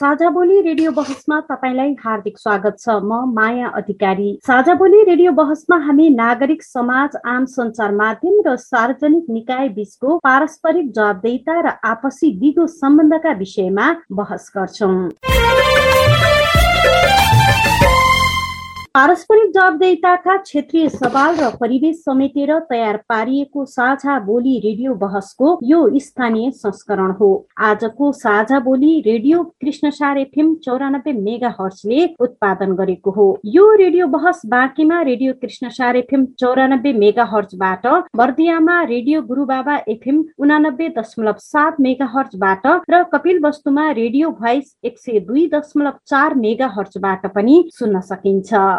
साझा बोली रेडियो बहसमा तपाईँलाई हार्दिक स्वागत छ। म माया अधिकारी। साझा बोली रेडियो बहसमा हामी नागरिक समाज आम सञ्चार माध्यम र सार्वजनिक निकाय बीचको पारस्परिक जवाबदेता र आपसी दिगो सम्बन्धका विषयमा बहस गर्छौँ। पारस्परिक जवाबदेताका क्षेत्रीय सवाल र परिवेश समेटेर तयार पारिएको साझा बोली रेडियो बहसको यो स्थानीय संस्करण हो। आजको साझा बोली रेडियो कृष्णसार एफएम चौरानब्बे मेगा हर्सले उत्पादन गरेको हो। यो रेडियो बहस बाँकीमा रेडियो कृष्णसार एफएम चौरानब्बे मेगा हर्चबाट बर्दियामा रेडियो गुरुबाबा एफएम उनानब्बे दशमलव सात मेगा हर्चबाट र कपिल वस्तुमा रेडियो भोइस एक सय दुई दशमलव चार मेगा हर्चबाट पनि सुन्न सकिन्छ।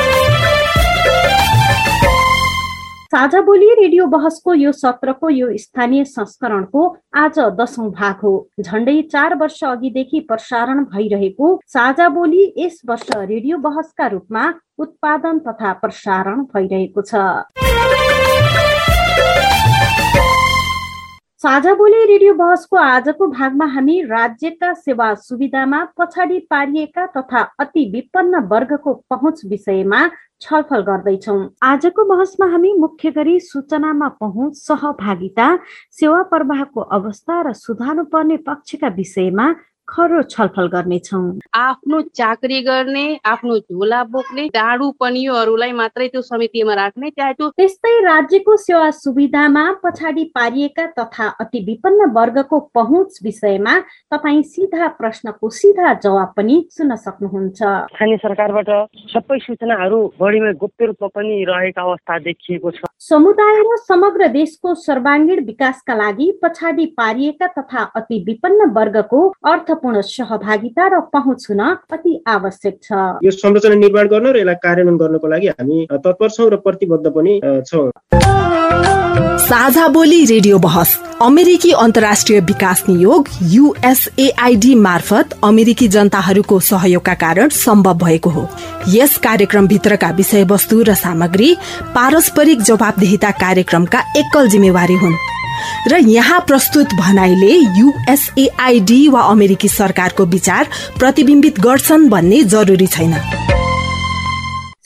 साझा बोली रेडियो बहसको यो सत्रको यो स्थानीय संस्करणको आज दशौं भाग हो। झण्डै चार वर्ष अघिदेखि प्रसारण भइरहेको साझा बोली यस वर्ष रेडियो बहसका रूपमा उत्पादन तथा प्रसारण भइरहेको छ। साझा बोली रेडियो बहसको आजको भागमा हामी राज्यका सेवा सुविधामा पछाडि पारिएका तथा अति विपन्न वर्गको पहुँच विषयमा छलफल गर्दैछौ आजको बहसमा हामी मुख्य गरी सूचनामा पहुँच सहभागिता सेवा प्रवाहको अवस्था र सुधार्नु पर्ने पक्षका विषयमा खरो छलफल गर्नेछौँ आफ्नो चाकरी गर्ने आफ्नो झोला बोक्ने डाडु पनियोहरूलाई मात्रै त्यो समितिमा राख्ने चाहे त्यो त्यस्तै राज्यको सेवा सुविधामा पछाडि पारिएका तथा अति विपन्न वर्गको पहुँच विषयमा तपाईँ सिधा प्रश्नको सिधा जवाब पनि सुन्न सक्नुहुन्छ। स्थानीय सरकारबाट सबै सूचनाहरू बढीमा गोप्य रूपमा पनि रहेका अवस्था देखिएको छ। समुदाय र समग्र देशको सर्वाङ्गीण विकासका लागि पछाडि पारिएका तथा अति विपन्न वर्गको अर्थपूर्ण सहभागिता र पहुँच हुन अति आवश्यक छ। यो संरचना निर्माण गर्न र यसलाई कार्यान्वयन गर्नको लागि हामी तत्पर छौँ र प्रतिबद्ध पनि छौँ। साझा बोली रेडियो बहस अमेरिकी अन्तर्राष्ट्रिय विकास नियोग युएसएआईडी मार्फत अमेरिकी जनताहरूको सहयोगका कारण सम्भव भएको हो। यस कार्यक्रम भित्रका विषयवस्तु र सामग्री पारस्परिक जवाबदेहिता कार्यक्रमका एकल जिम्मेवारी हुन्। र यहाँ प्रस्तुत भनाइले युएसएआईडी वा अमेरिकी सरकारको विचार प्रतिबिम्बित गर्छन् भन्ने जरुरी छैन।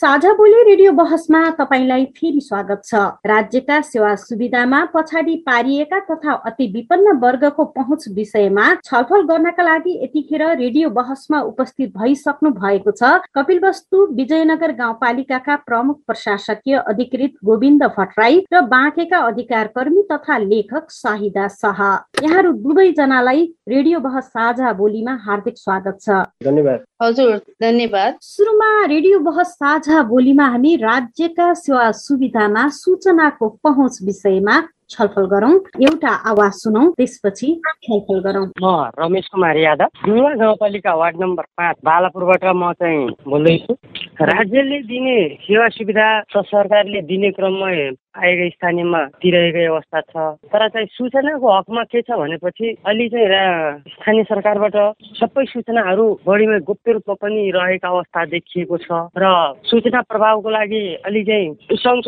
साझा बोली रेडियो बहसमा तपाईँलाई फेरि स्वागत छ। राज्यका सेवा सुविधामा पछाडि पारिएका तथा अति विपन्न वर्गको पहुँच विषयमा छलफल गर्नका लागि यतिखेर रेडियो बहसमा उपस्थित भइसक्नु भएको छ। कपिल वस्तु विजयनगर गाउँपालिकाका प्रमुख प्रशासकीय अधिकृत गोविन्द भट्टराई र बाँकेका अधिकार कर्मी तथा लेखक शाहिदा शाह। यहाँहरू दुवैजनालाई रेडियो बहस साझा बोलीमा हार्दिक स्वागत छ। धन्यवाद। हजुर धन्यवाद। सुरुमा रेडियो बहस साझा बोलीमा हामी राज्यका सेवा सुविधामा सूचनाको पहुँच विषयमा छलफल गरौँ। एउटा आवाज सुनौ त्यसपछि छलफल गरौँ। म रमेश कुमार यादव। डुवा गाउँपालिका वार्ड नम्बर पाँच बालापुरबाट म चाहिँ बोल्दैछु। राज्यले दिने सेवा सुविधा सरकारले दिने क्रममा आएका स्थानीयमा दिइरहेकै अवस्था छ। तर चाहिँ सूचनाको हकमा के छ भनेपछि अहिले चाहिँ स्थानीय सरकारबाट सबै सूचनाहरू बढीमा गोप्य रूपमा पनि रहेका अवस्था देखिएको छ र सूचना प्रभावको लागि अलि चाहिँ सङ्घ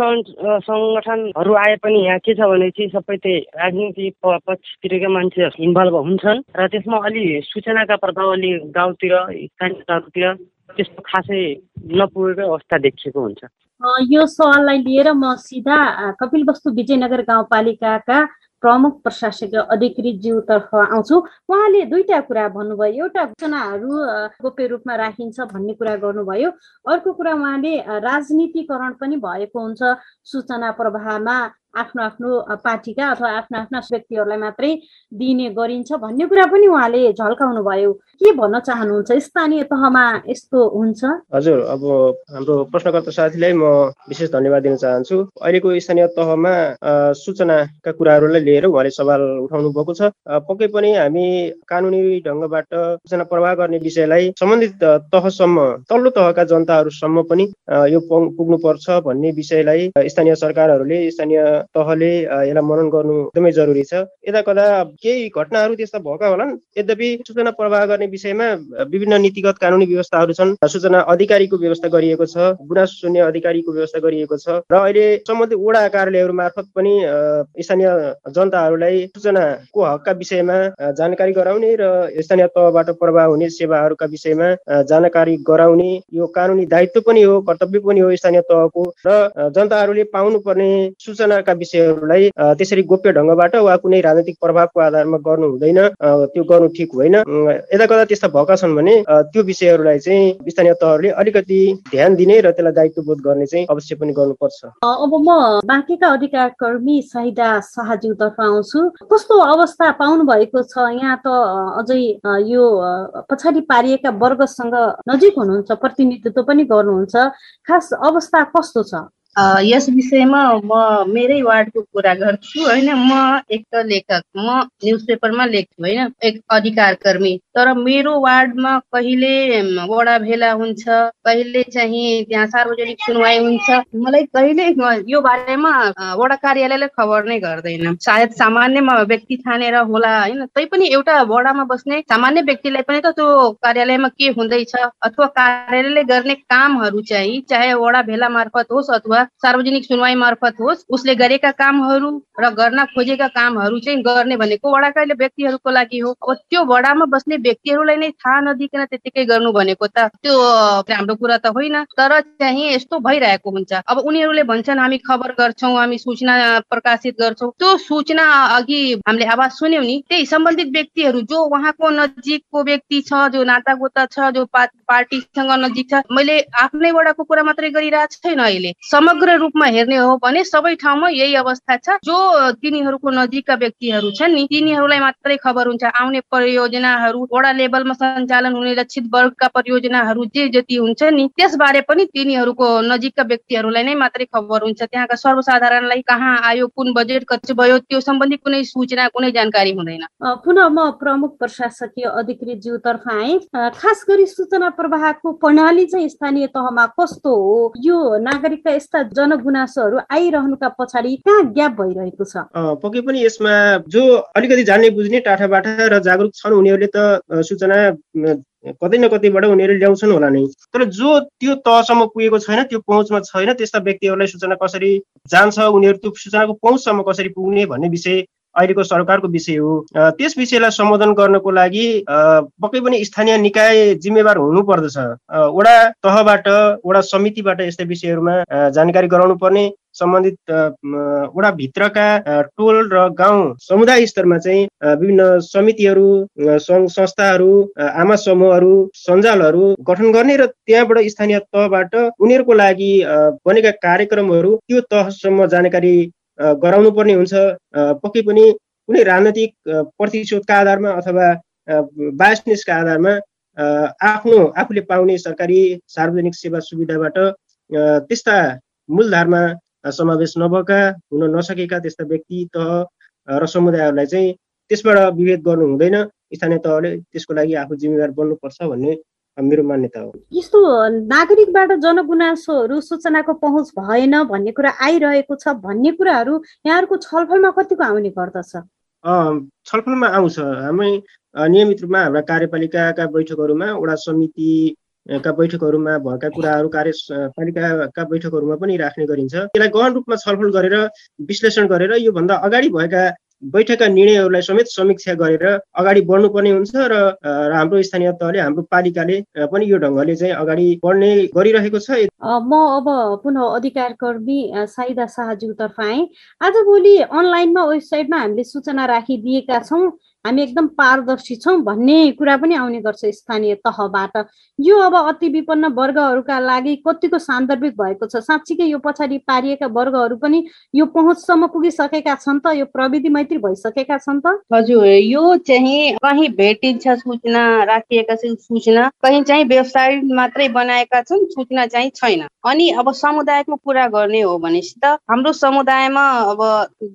सङ्गठनहरू आए पनि यहाँ के छ भने चाहिँ सबै त्यही राजनीति पक्षतिरका मान्छेहरू इन्भल्भ हुन्छन् र त्यसमा अलि सूचनाका प्रभाव अलि गाउँतिर स्थानीय तहतिर त्यस्तो खासै नपुगेको अवस्था देखिएको हुन्छ। यो सवाललाई लिएर म सिधा कपिल वस्तु विजयनगर गाउँपालिकाका प्रमुख प्रशासकीय अधिकृतज्यूतर्फ आउँछु। उहाँले दुईटा कुरा भन्नुभयो। एउटा अ, गोप्य रूपमा राखिन्छ भन्ने कुरा गर्नुभयो। अर्को कुरा उहाँले राजनीतिकरण पनि भएको हुन्छ। सूचना प्रवाहमा आफ्नो आफ्नो पार्टीका अथवा आफ्ना आफ्ना व्यक्तिहरूलाई मात्रै दिने गरिन्छ भन्ने कुरा पनि उहाँले झल्काउनु भयो के भन्न चाहनुहुन्छ? स्थानीय तहमा यस्तो हुन्छ? हजुर अब हाम्रो प्रश्नकर्ता साथीलाई म विशेष धन्यवाद दिन चाहन्छु। अहिलेको स्थानीय तहमा सूचनाका कुराहरूलाई लिएर उहाँले सवाल उठाउनु भएको छ। पक्कै पनि हामी कानुनी ढङ्गबाट सूचना प्रवाह गर्ने विषयलाई सम्बन्धित तहसम्म तल्लो तहका जनताहरूसम्म पनि यो पुग्नु पर्छ भन्ने विषयलाई स्थानीय सरकारहरूले स्थानीय तहले यसलाई मनन गर्नु एकदमै जरुरी छ। यता कदा केही घटनाहरू त्यस्ता भएका होलान् यद्यपि सूचना प्रवाह गर्ने विषयमा विभिन्न नीतिगत कानुनी व्यवस्थाहरू छन्। सूचना अधिकारीको व्यवस्था गरिएको छ गुनासो सुन्ने अधिकारीको व्यवस्था गरिएको छ र अहिले सम्बन्धित वडा कार्यालयहरू मार्फत पनि स्थानीय जनताहरूलाई सूचनाको हकका विषयमा जानकारी गराउने र स्थानीय तहबाट प्रवाह हुने सेवाहरूका विषयमा जानकारी गराउने यो कानुनी दायित्व पनि हो कर्तव्य पनि हो स्थानीय तहको र जनताहरूले पाउनुपर्ने सूचनाका विषयहरूलाई त्यसरी गोप्य ढङ्गबाट वा कुनै राजनैतिक प्रभावको आधारमा गर्नु हुँदैन त्यो गर्नु ठिक होइन। यता कता त्यस्ता भएका छन् भने त्यो विषयहरूलाई चाहिँ स्थानीय तहहरूले अलिकति ध्यान दिने र त्यसलाई दायित्वबोध गर्ने चाहिँ अवश्य पनि गर्नुपर्छ। अब म बाँकीका अधिकार कर्मी साहिदा शाहज्यूतर्फ आउँछु। कस्तो अवस्था पाउनु भएको छ? यहाँ त अझै यो पछाडि पारिएका वर्गसँग नजिक हुनुहुन्छ प्रतिनिधित्व पनि गर्नुहुन्छ। खास अवस्था कस्तो छ? यस विषयमा म मेरै वार्डको कुरा गर्छु होइन? म एक त लेखक म न्युज पेपरमा लेख्छु होइन? एक अधिकार कर्मी तर मेरो वार्डमा कहिले वडा भेला हुन्छ कहिले चाहिँ त्यहाँ सार्वजनिक सुनवाई हुन्छ मलाई कहिले यो बारेमा वडा कार्यालयले खबर नै गर्दैन। सायद सामान्य व्यक्ति ठानेर होला होइन? तैपनि एउटा वडामा बस्ने सामान्य व्यक्तिलाई पनि त त्यो कार्यालयमा के हुँदैछ? अथवा कार्यालयले गर्ने कामहरू चाहिँ चाहे वडा भेला मार्फत होस् अथवा सार्वजनिक सुनवाई मार्फत होस् उसले गरेका कामहरू र गर्न खोजेका कामहरू चाहिँ गर्ने भनेको वडाका व्यक्तिहरूको लागि हो। अब त्यो वडामा बस्ने व्यक्तिहरूलाई नै थाहा नदिकन त्यतिकै गर्नु भनेको त त्यो राम्रो कुरा त होइन। तर चाहिँ यस्तो भइरहेको हुन्छ। अब उनीहरूले भन्छन् हामी खबर गर्छौँ हामी सूचना प्रकाशित गर्छौँ। त्यो सूचना अघि हामीले आवाज सुन्यौँ नि त्यही सम्बन्धित व्यक्तिहरू जो उहाँको नजिकको व्यक्ति छ जो नातागोता छ जो पार्टीसँग नजिक छ मैले आफ्नै वडाको कुरा मात्रै गरिरहेको छैन अहिले। समग्र रूपमा हेर्ने हो भने सबै ठाउँमा यही अवस्था छ। जो तिनीहरूको नजिकका व्यक्तिहरू छन् नि तिनीहरूलाई मात्रै खबर हुन्छ। आउने परियोजनाहरू वडा लेभलमा सञ्चालन हुने लक्षित वर्गका परियोजनाहरू जे जति हुन्छ नि त्यसबारे पनि तिनीहरूको नजिकका व्यक्तिहरूलाई नै मात्रै खबर हुन्छ त्यहाँका सर्वसाधारणलाई कहाँ आयो कुन बजेट कति भयो त्यो सम्बन्धी कुनै सूचना कुनै जानकारी हुँदैन पुनः म प्रमुख प्रशासकीय अधिकृत ज्यूतर्फ आएँ खास गरी सूचना प्रवाहको प्रणाली चाहिँ स्थानीय तहमा कस्तो हो यो नागरिकका यस्ता जनगुनासोहरू आइरहनुका पछाडि कहाँ ग्याप भइरहेको छ पक्कै पनि यसमा जो अलिकति जान्ने बुझ्ने टाठाबाट र जागरुक छन् उनीहरूले त सूचना कतै न कतैबाट उनीहरूले ल्याउँछन् होला नै। तर जो त्यो तहसम्म पुगेको छैन त्यो पहुँचमा छैन त्यस्ता व्यक्तिहरूलाई सूचना कसरी जान्छ उनीहरू त्यो सूचनाको पहुँचसम्म कसरी पुग्ने भन्ने विषय अहिलेको सरकारको विषय हो। त्यस विषयलाई सम्बोधन गर्नको लागि पक्कै पनि स्थानीय निकाय जिम्मेवार हुनु पर्दछ वडा तहबाट वडा समितिबाट यस्ता विषयहरूमा जानकारी गराउनु पर्ने सम्बन्धित वडाभित्रका टोल र गाउँ समुदाय स्तरमा चाहिँ विभिन्न समितिहरू सङ्घ संस्थाहरू आमा समूहहरू सञ्जालहरू गठन गर्ने र त्यहाँबाट स्थानीय तहबाट उनीहरूको लागि बनेका कार्यक्रमहरू त्यो तहसम्म जानकारी गराउनु पर्ने हुन्छ। पक्कै पनि कुनै राजनैतिक प्रतिशोधका आधारमा अथवा बायसनेसका आधारमा आफ्नो आफूले पाउने सरकारी सार्वजनिक सेवा सुविधाबाट त्यस्ता मूलधारमा समावेश नभएका हुन नसकेका त्यस्ता व्यक्ति तह र समुदायहरूलाई चाहिँ त्यसबाट विभेद गर्नु हुँदैन। स्थानीय तहले त्यसको लागि आफू जिम्मेवार बन्नुपर्छ भन्ने मेरो मान्यता हो। यस्तो नागरिकबाट जनगुनासोहरू सूचनाको पहुँच भएन भन्ने कुरा आइरहेको छ भन्ने कुराहरू यहाँहरूको छलफलमा कतिको आउने गर्दछ? छलफलमा आउँछ। हामी नियमित रूपमा हाम्रा कार्यपालिकाका बैठकहरूमा वडा समिति का बैठकहरूमा भएका कुराहरू कार्यपालिकाका बैठकहरूमा पनि राख्ने गरिन्छ। त्यसलाई गहन रूपमा छलफल गरेर विश्लेषण गरेर योभन्दा अगाडि भएका बैठकका निर्णयहरूलाई समेत समीक्षा गरेर अगाडि बढ्नुपर्ने हुन्छ र हाम्रो स्थानीय तहले हाम्रो पालिकाले पनि यो ढङ्गले चाहिँ अगाडि बढ्ने गरिरहेको छ। म अब पुनः अधिकार कर्मी साइदा शाहज्यूतर्फ आएँ। आजभोलि अनलाइनमा वेबसाइटमा हामीले सूचना राखिदिएका छौँ। हामी एकदम पारदर्शी छौँ भन्ने कुरा पनि आउने गर्छ स्थानीय तहबाट। यो अब अति विपन्न वर्गहरूका लागि कतिको सान्दर्भिक भएको छ? साँच्चीकै यो पछाडि पारिएका वर्गहरू पनि यो पहुँचसम्म पुगिसकेका छन् त? यो प्रविधि मैत्री भइसकेका छन् त? हजुर यो चाहिँ कहीँ भेटिन्छ सूचना राखिएका छन् सूचना कहीँ चाहिँ वेबसाइट मात्रै बनाएका छन् सूचना चाहिँ छैन। अनि अब समुदायको कुरा गर्ने हो भनेपछि त हाम्रो समुदायमा अब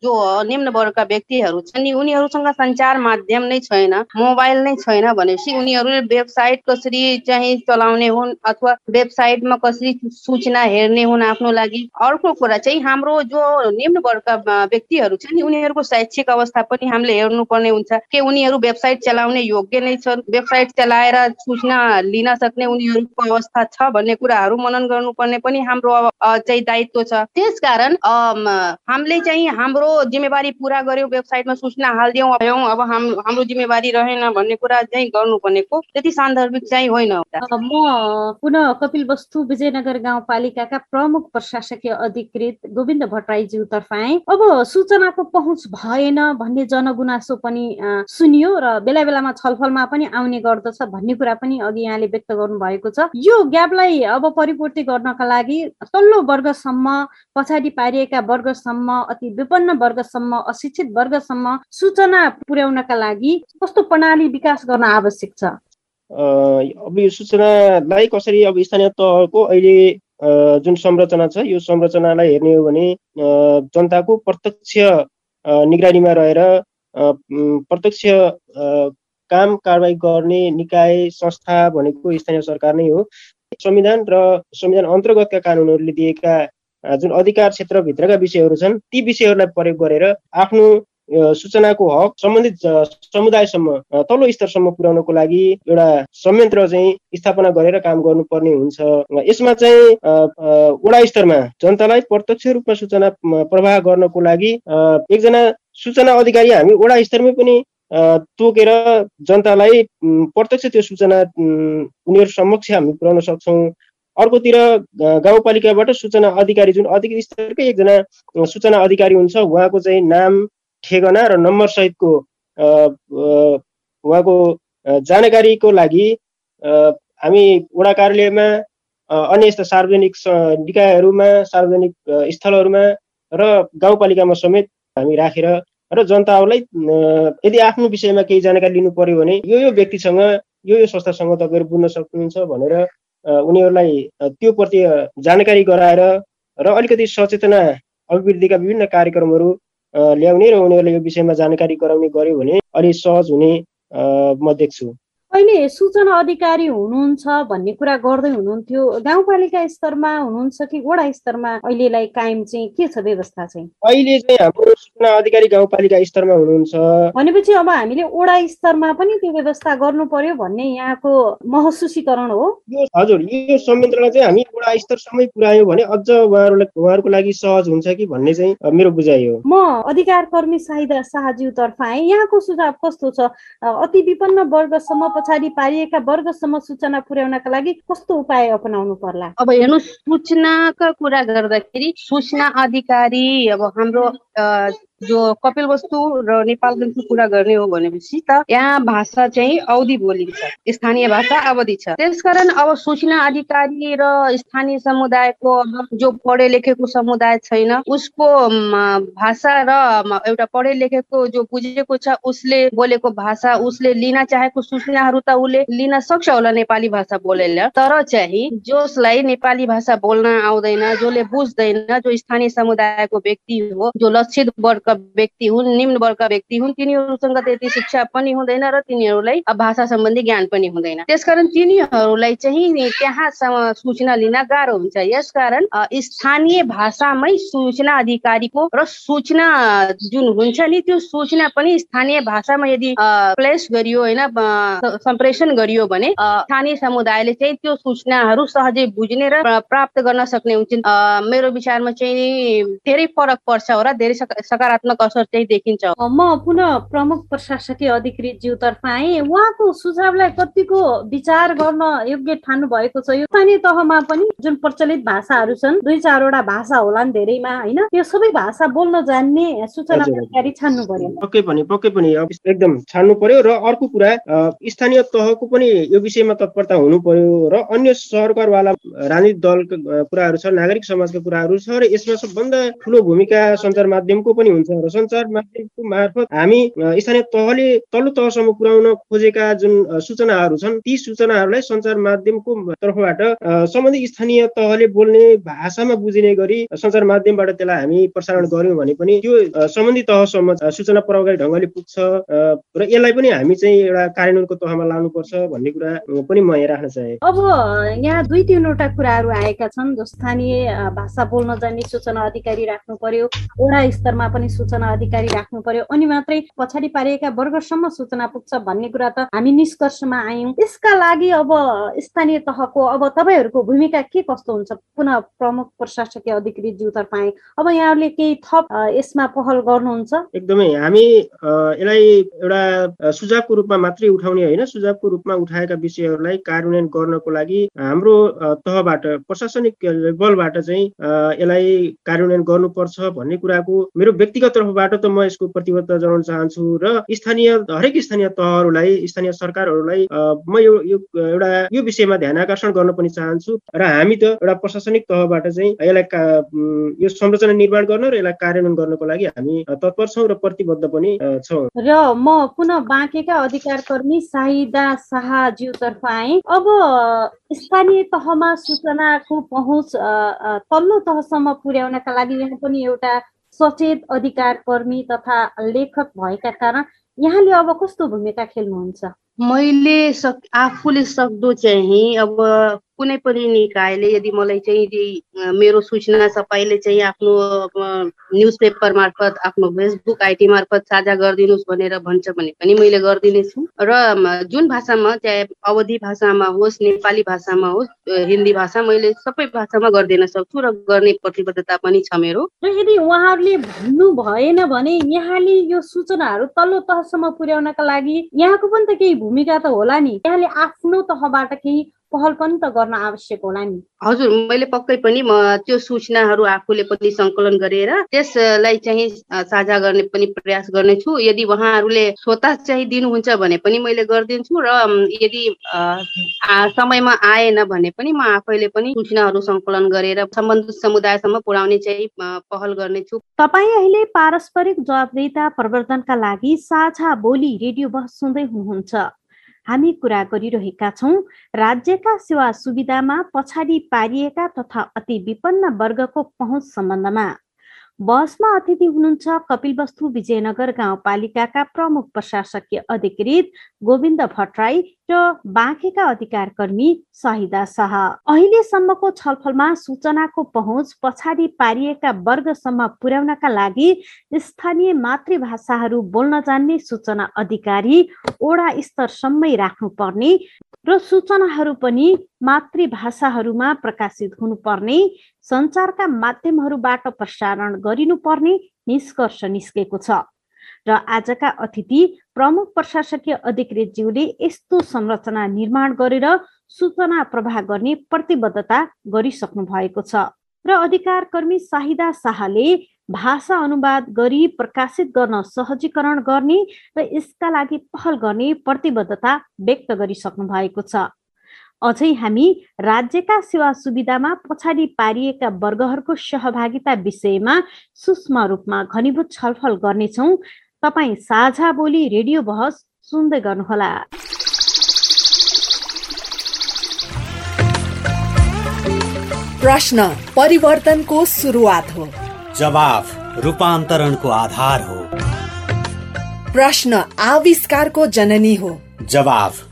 जो निम्न वर्गका व्यक्तिहरू छन् नि उनीहरूसँग सञ्चार माध्यम नै छैन मोबाइल नै छैन भनेपछि उनीहरूले वेबसाइट कसरी चाहिँ चलाउने हुन् अथवा वेबसाइटमा कसरी सूचना हेर्ने हुन् आफ्नो लागि। अर्को कुरा चाहिँ हाम्रो जो निम्न वर्गका व्यक्तिहरू छन् उनीहरूको शैक्षिक अवस्था पनि हामीले हेर्नुपर्ने हुन्छ। के उनीहरू वेबसाइट चलाउने योग्य नै छन्? वेबसाइट चलाएर सूचना लिन सक्ने उनीहरूको अवस्था छ भन्ने कुराहरू मनन गर्नुपर्ने पनि हाम्रो चाहिँ दायित्व छ। त्यसकारण हामीले चाहिँ हाम्रो जिम्मेवारी पुरा गर्यौँ वेबसाइटमा सूचना हालिदियौँ अब हाम हाम्रो जिम्मेवारी रहेन भन्ने कुरा चाहिँ गर्नुपर्नेको त्यति सान्दर्भिक चाहिँ होइन म पुनः कपिल वस्तु विजयनगर गाउँपालिकाका प्रमुख प्रशासकीय अधिकृत गोविन्द भट्टराईज्यूतर्फ आए। अब सूचनाको पहुँच भएन भन्ने जनगुनासो पनि सुनियो र बेला बेलामा छलफलमा पनि आउने गर्दछ भन्ने कुरा पनि अघि यहाँले व्यक्त गर्नु भएको छ। यो ग्यापलाई अब परिपूर्ति गर्नका लागि तल्लो वर्गसम्म पछाडि पारिएका वर्गसम्म अति विपन्न वर्गसम्म अशिक्षित वर्गसम्म सूचना पुर्याउनका लागि कस्तो प्रणाली विकास गर्न आवश्यक छ? अब यो सूचनालाई कसरी अब स्थानीय तहको अहिले जुन संरचना छ यो संरचनालाई हेर्ने हो भने जनताको प्रत्यक्ष निगरानीमा रहेर प्रत्यक्ष काम कारवाही गर्ने निकाय संस्था भनेको स्थानीय सरकार नै हो। संविधान र संविधान अन्तर्गतका कानुनहरूले दिएका जुन अधिकार क्षेत्रभित्रका विषयहरू छन् ती विषयहरूलाई प्रयोग गरेर आफ्नो सूचनाको हक सम्बन्धित समुदायसम्म तल्लो स्तरसम्म पुर्याउनको लागि एउटा संयन्त्र चाहिँ स्थापना गरेर काम गर्नुपर्ने हुन्छ। यसमा चाहिँ वडा स्तरमा जनतालाई प्रत्यक्ष रूपमा सूचना प्रवाह गर्नको लागि एकजना सूचना अधिकारी हामी वडा स्तरमै पनि तोकेर जनतालाई प्रत्यक्ष त्यो सूचना उनीहरू समक्ष हामी पुर्याउन सक्छौँ। अर्कोतिर गाउँपालिकाबाट सूचना अधिकारी जुन अधिकृत स्तरकै एकजना सूचना अधिकारी हुन्छ उहाँको चाहिँ नाम ठेगाना र नम्बर सहितको उहाँको जानकारीको लागि हामी वडा कार्यालयमा अन्य यस्ता सार्वजनिक निकायहरूमा सार्वजनिक स्थलहरूमा र गाउँपालिकामा समेत हामी राखेर र जनताहरूलाई यदि आफ्नो विषयमा केही जानकारी लिनु पर्यो भने यो यो व्यक्तिसँग यो यो संस्थासँग तपाईँहरू बुझ्न सक्नुहुन्छ भनेर उनीहरूलाई त्यो प्रति जानकारी गराएर र अलिकति सचेतना अभिवृद्धिका विभिन्न कार्यक्रमहरू ल्याउने र उनीहरूले यो विषयमा जानकारी गराउने गर्यो भने अलि सहज हुने म देख्छु। अहिले सूचना अधिकारी हुनुहुन्छ भन्ने कुरा गर्दै हुनुहुन्थ्यो गाउँपालिका स्तरमा हुनुहुन्छ कि वडा स्तरमा अहिलेलाई कायम चाहिँ के छ व्यवस्था चाहिँ? अहिले चाहिँ हाम्रो सूचना अधिकारी गाउँपालिका स्तरमा हुनुहुन्छ। भनेपछि अब हामीले वडा स्तरमा पनि त्यो व्यवस्था गर्नु पर्यो भन्ने यहाँको महसुसीकरण हो। हजुर यो संयन्त्रलाई चाहिँ हामी वडा स्तरसम्मै पुऱ्यायौँ भने अझ उहाँहरूलाई उहाँहरूको लागि सहज हुन्छ कि भन्ने चाहिँ मेरो बुझाइ हो। म अधिकार कर्मी साहिदा शाहज्यूतर्फ आएँ। यहाँको सुझाव कस्तो छ? अति विपन्न वर्गसम्म पछाडि पारिएका वर्गसम्म सूचना पुर्याउनका लागि कस्तो उपाय अपनाउनु पर्ला? अब हेर्नु सूचनाका कुरा गर्दाखेरि सूचना अधिकारी अब हाम्रो जो कपिल वस्तु र नेपालगञ्जको कुरा गर्ने हो भनेपछि त यहाँ भाषा चाहिँ अवधि बोलिन्छ स्थानीय भाषा अवधि छ। त्यसकारण अब सूचना अधिकारी र स्थानीय समुदायको जो पढे लेखेको समुदाय छैन उसको भाषा र एउटा पढे लेखेको जो बुझेको छ उसले बोलेको भाषा उसले लिन चाहेको सूचनाहरू त उसले लिन सक्छ होला नेपाली भाषा बोलेर। तर चाहिँ जसलाई नेपाली भाषा बोल्न आउँदैन जसले बुझ्दैन जो स्थानीय समुदायको व्यक्ति हो जो लक्षित वर्ग व्यक्ति हुन् निम्न वर्गका व्यक्ति हुन् तिनीहरूसँग त्यति शिक्षा पनि हुँदैन र तिनीहरूलाई भाषा सम्बन्धी ज्ञान पनि हुँदैन। त्यसकारण तिनीहरूलाई चाहिँ त्यहाँसम्म सूचना लिन गाह्रो हुन्छ। यसकारण स्थानीय भाषामै सूचना अधिकारीको र सूचना जुन हुन्छ नि त्यो सूचना पनि स्थानीय भाषामा यदि प्लेस गरियो होइन सम्प्रेषण गरियो भने स्थानीय समुदायले चाहिँ त्यो सूचनाहरू सहजै बुझ्ने र प्राप्त गर्न सक्ने हुन्छन्। मेरो विचारमा चाहिँ धेरै फरक पर्छ हो र धेरै सकारात्मक सकारात्मक असर चाहिँ देखिन्छ। म पुनः प्रमुख प्रशासकीय अधिकृत ज्यूतर्फ आएँ। उहाँको सुझावलाई कतिको विचार गर्न योग्य ठान्नु भएको छ। यो स्थानीय तहमा पनि जुन प्रचलित भाषाहरू छन् दुई चारवटा भाषा होला नि धेरैमा होइन? त्यो सबै भाषा बोल्न जान्ने सूचना अधिकारी छान्नु पर्यो। पक्कै पनि पक्कै पनि। एकदम छान्नु पर्यो र अर्को कुरा स्थानीय तहको पनि यो विषयमा तत्परता हुनु पर्यो र अन्य सरकारवाला राजनीतिक दलका कुराहरू छ नागरिक समाजका कुराहरू छ र यसमा सबभन्दा ठुलो भूमिका सञ्चार माध्यमको पनि हुन्छ। र सञ्चार माध्यमको मार्फत हामी स्थानीय तहले तल्लो तहसम्म पुर्याउन खोजेका जुन सूचनाहरू छन् ती सूचनाहरूलाई सञ्चार माध्यमको तर्फबाट सम्बन्धित स्थानीय तहले बोल्ने भाषामा बुझिने गरी सञ्चार माध्यमबाट त्यसलाई हामी प्रसारण गर्यौँ भने पनि त्यो सम्बन्धित तहसम्म सूचना प्रभावकारी ढङ्गले पुग्छ र यसलाई पनि हामी चाहिँ एउटा कार्यान्वयनको तहमा लानुपर्छ भन्ने कुरा पनि म यहाँ राख्न चाहे। अब यहाँ दुई तिनवटा कुराहरू आएका छन् स्थानीय भाषा बोल्न जान्ने सूचना अधिकारी राख्नु पर्यो वडा स्तरमा पनि सूचना अधिकारी राख्नु पर्यो। अनि मात्रै पछाडि पारिएका वर्गसम्म सूचना पुग्छ भन्ने कुरा त हामी निष्कर्षमा आयौँ। यसका लागि अब स्थानीय तहको अब तपाईँहरूको भूमिका के कस्तो हुन्छ? पुनः प्रमुख प्रशासकीय अधिकृत ज्यूतर्फ आए। अब यहाँहरूले केही थप यसमा पहल गर्नुहुन्छ? एकदमै। हामी यसलाई एउटा सुझावको रूपमा मात्रै उठाउने होइन। सुझावको रूपमा उठाएका विषयहरूलाई कार्यान्वयन गर्नको लागि हाम्रो तहबाट प्रशासनिक बलबाट चाहिँ यसलाई कार्यान्वयन गर्नुपर्छ भन्ने कुराको मेरो व्यक्तिगत तर्फबाट त म यसको प्रतिबद्धता जनाउन चाहन्छु र स्थानीय हरेक स्थानीय तहहरूलाई स्थानीय सरकारहरूलाई म यो एउटा यो विषयमा ध्यान आकर्षण गर्न पनि चाहन्छु र हामी त एउटा प्रशासनिक तहबाट चाहिँ यसलाई यो संरचना निर्माण गर्न र यसलाई कार्यान्वयन गर्नको लागि हामी तत्पर छौँ र प्रतिबद्ध पनि छौँ। र म पुनः बाँकेका अधिकार कर्मी साहिदा शाहज्यूतर्फ आएँ। अब स्थानीय तहमा सूचनाको पहुँच तल्लो तहसम्म पुर्याउनका लागि यहाँ पनि एउटा सचेत अधिकार कर्मी तथा लेखक भएका कारण यहाँले अब कस्तो भूमिका खेल्नुहुन्छ? मैले सक आफूले सक्दो चाहिँ अब कुनै पनि निकायले यदि मलाई चाहिँ मेरो सूचना तपाईँले चाहिँ आफ्नो न्युज पेपर मार्फत आफ्नो फेसबुक आइटी मार्फत साझा गरिदिनुहोस् भनेर भन्छ भने पनि मैले गरिदिनेछु। र जुन भाषामा चाहे अवधि भाषामा होस् नेपाली भाषामा होस् हिन्दी भाषा मैले सबै भाषामा गरिदिन सक्छु र गर्ने प्रतिबद्धता पनि छ मेरो। र यदि उहाँहरूले भन्नु भएन भने यहाँले यो सूचनाहरू तल्लो तहसम्म पुर्याउनका लागि यहाँको पनि त केही भूमिका त होला नि। यहाँले आफ्नो तहबाट केही पहल पनि त गर्न आवश्यक होला नि। हजुर मैले पक्कै पनि म त्यो सूचनाहरू आफूले पनि सङ्कलन गरेर त्यसलाई चाहिँ साझा गर्ने पनि प्रयास गर्नेछु। यदि उहाँहरूले स्वत चाहिँ दिनुहुन्छ भने पनि मैले गरिदिन्छु र यदि समयमा आएन भने पनि म आफैले पनि सूचनाहरू सङ्कलन गरेर सम्बन्धित समुदायसम्म पुर्याउने चाहिँ पहल गर्नेछु। तपाईँ अहिले पारस्परिक जवाबदेता प्रवर्धनका लागि साझा बोली रेडियो बहस सुन्दै हुनुहुन्छ। हामी कुरा गरिरहेका छौँ। राज्यका सेवा सुविधामा पछाडि पारिएका तथा अति विपन्न वर्गको पहुँच सम्बन्धमा। बसमा अतिथि हुनुहुन्छ कपिलवस्तु विजयनगर गाउँपालिकाका प्रमुख प्रशासकीय अधिकृत गोविन्द भट्टराई र बाँकेका अधिकार कर्मी सहिदा शाह। अहिलेसम्मको छलफलमा सूचनाको पहुँच पछाडि पारिएका वर्गसम्म पुर्याउनका लागि स्थानीय मातृभाषाहरू बोल्न जान्ने सूचना अधिकारी ओडा स्तरसम्मै राख्नुपर्ने र सूचनाहरू पनि मातृभाषाहरूमा प्रकाशित हुनुपर्ने सञ्चारका माध्यमहरूबाट प्रसारण गरिनुपर्ने निष्कर्ष निस्केको छ। र आजका अतिथि प्रमुख प्रशासकीय अधिकृतज्यूले यस्तो संरचना निर्माण गरेर सूचना प्रवाह गर्ने प्रतिबद्धता गरिसक्नु भएको छ। र अधिकार कर्मी साहिदा शाहले भाषा अनुवाद गरी प्रकाशित गर्न सहजीकरण गर्ने र यसका लागि पहल गर्ने प्रतिबद्धता व्यक्त गरिसक्नु भएको छ। अझै हामी राज्यका सेवा सुविधामा पछाडि पारिएका वर्गहरूको सहभागिता विषयमा सूक्ष्म रूपमा घनीभूत छलफल गर्नेछौँ। तपाईँ साझा बोली रेडियो बहस सुन्दै गर्नुहोला। प्रश्न परिवर्तनको सुरुवात हो। जवाफ रूपान्तरणको आधार हो। प्रश्न आविष्कारको जननी हो। जवाफ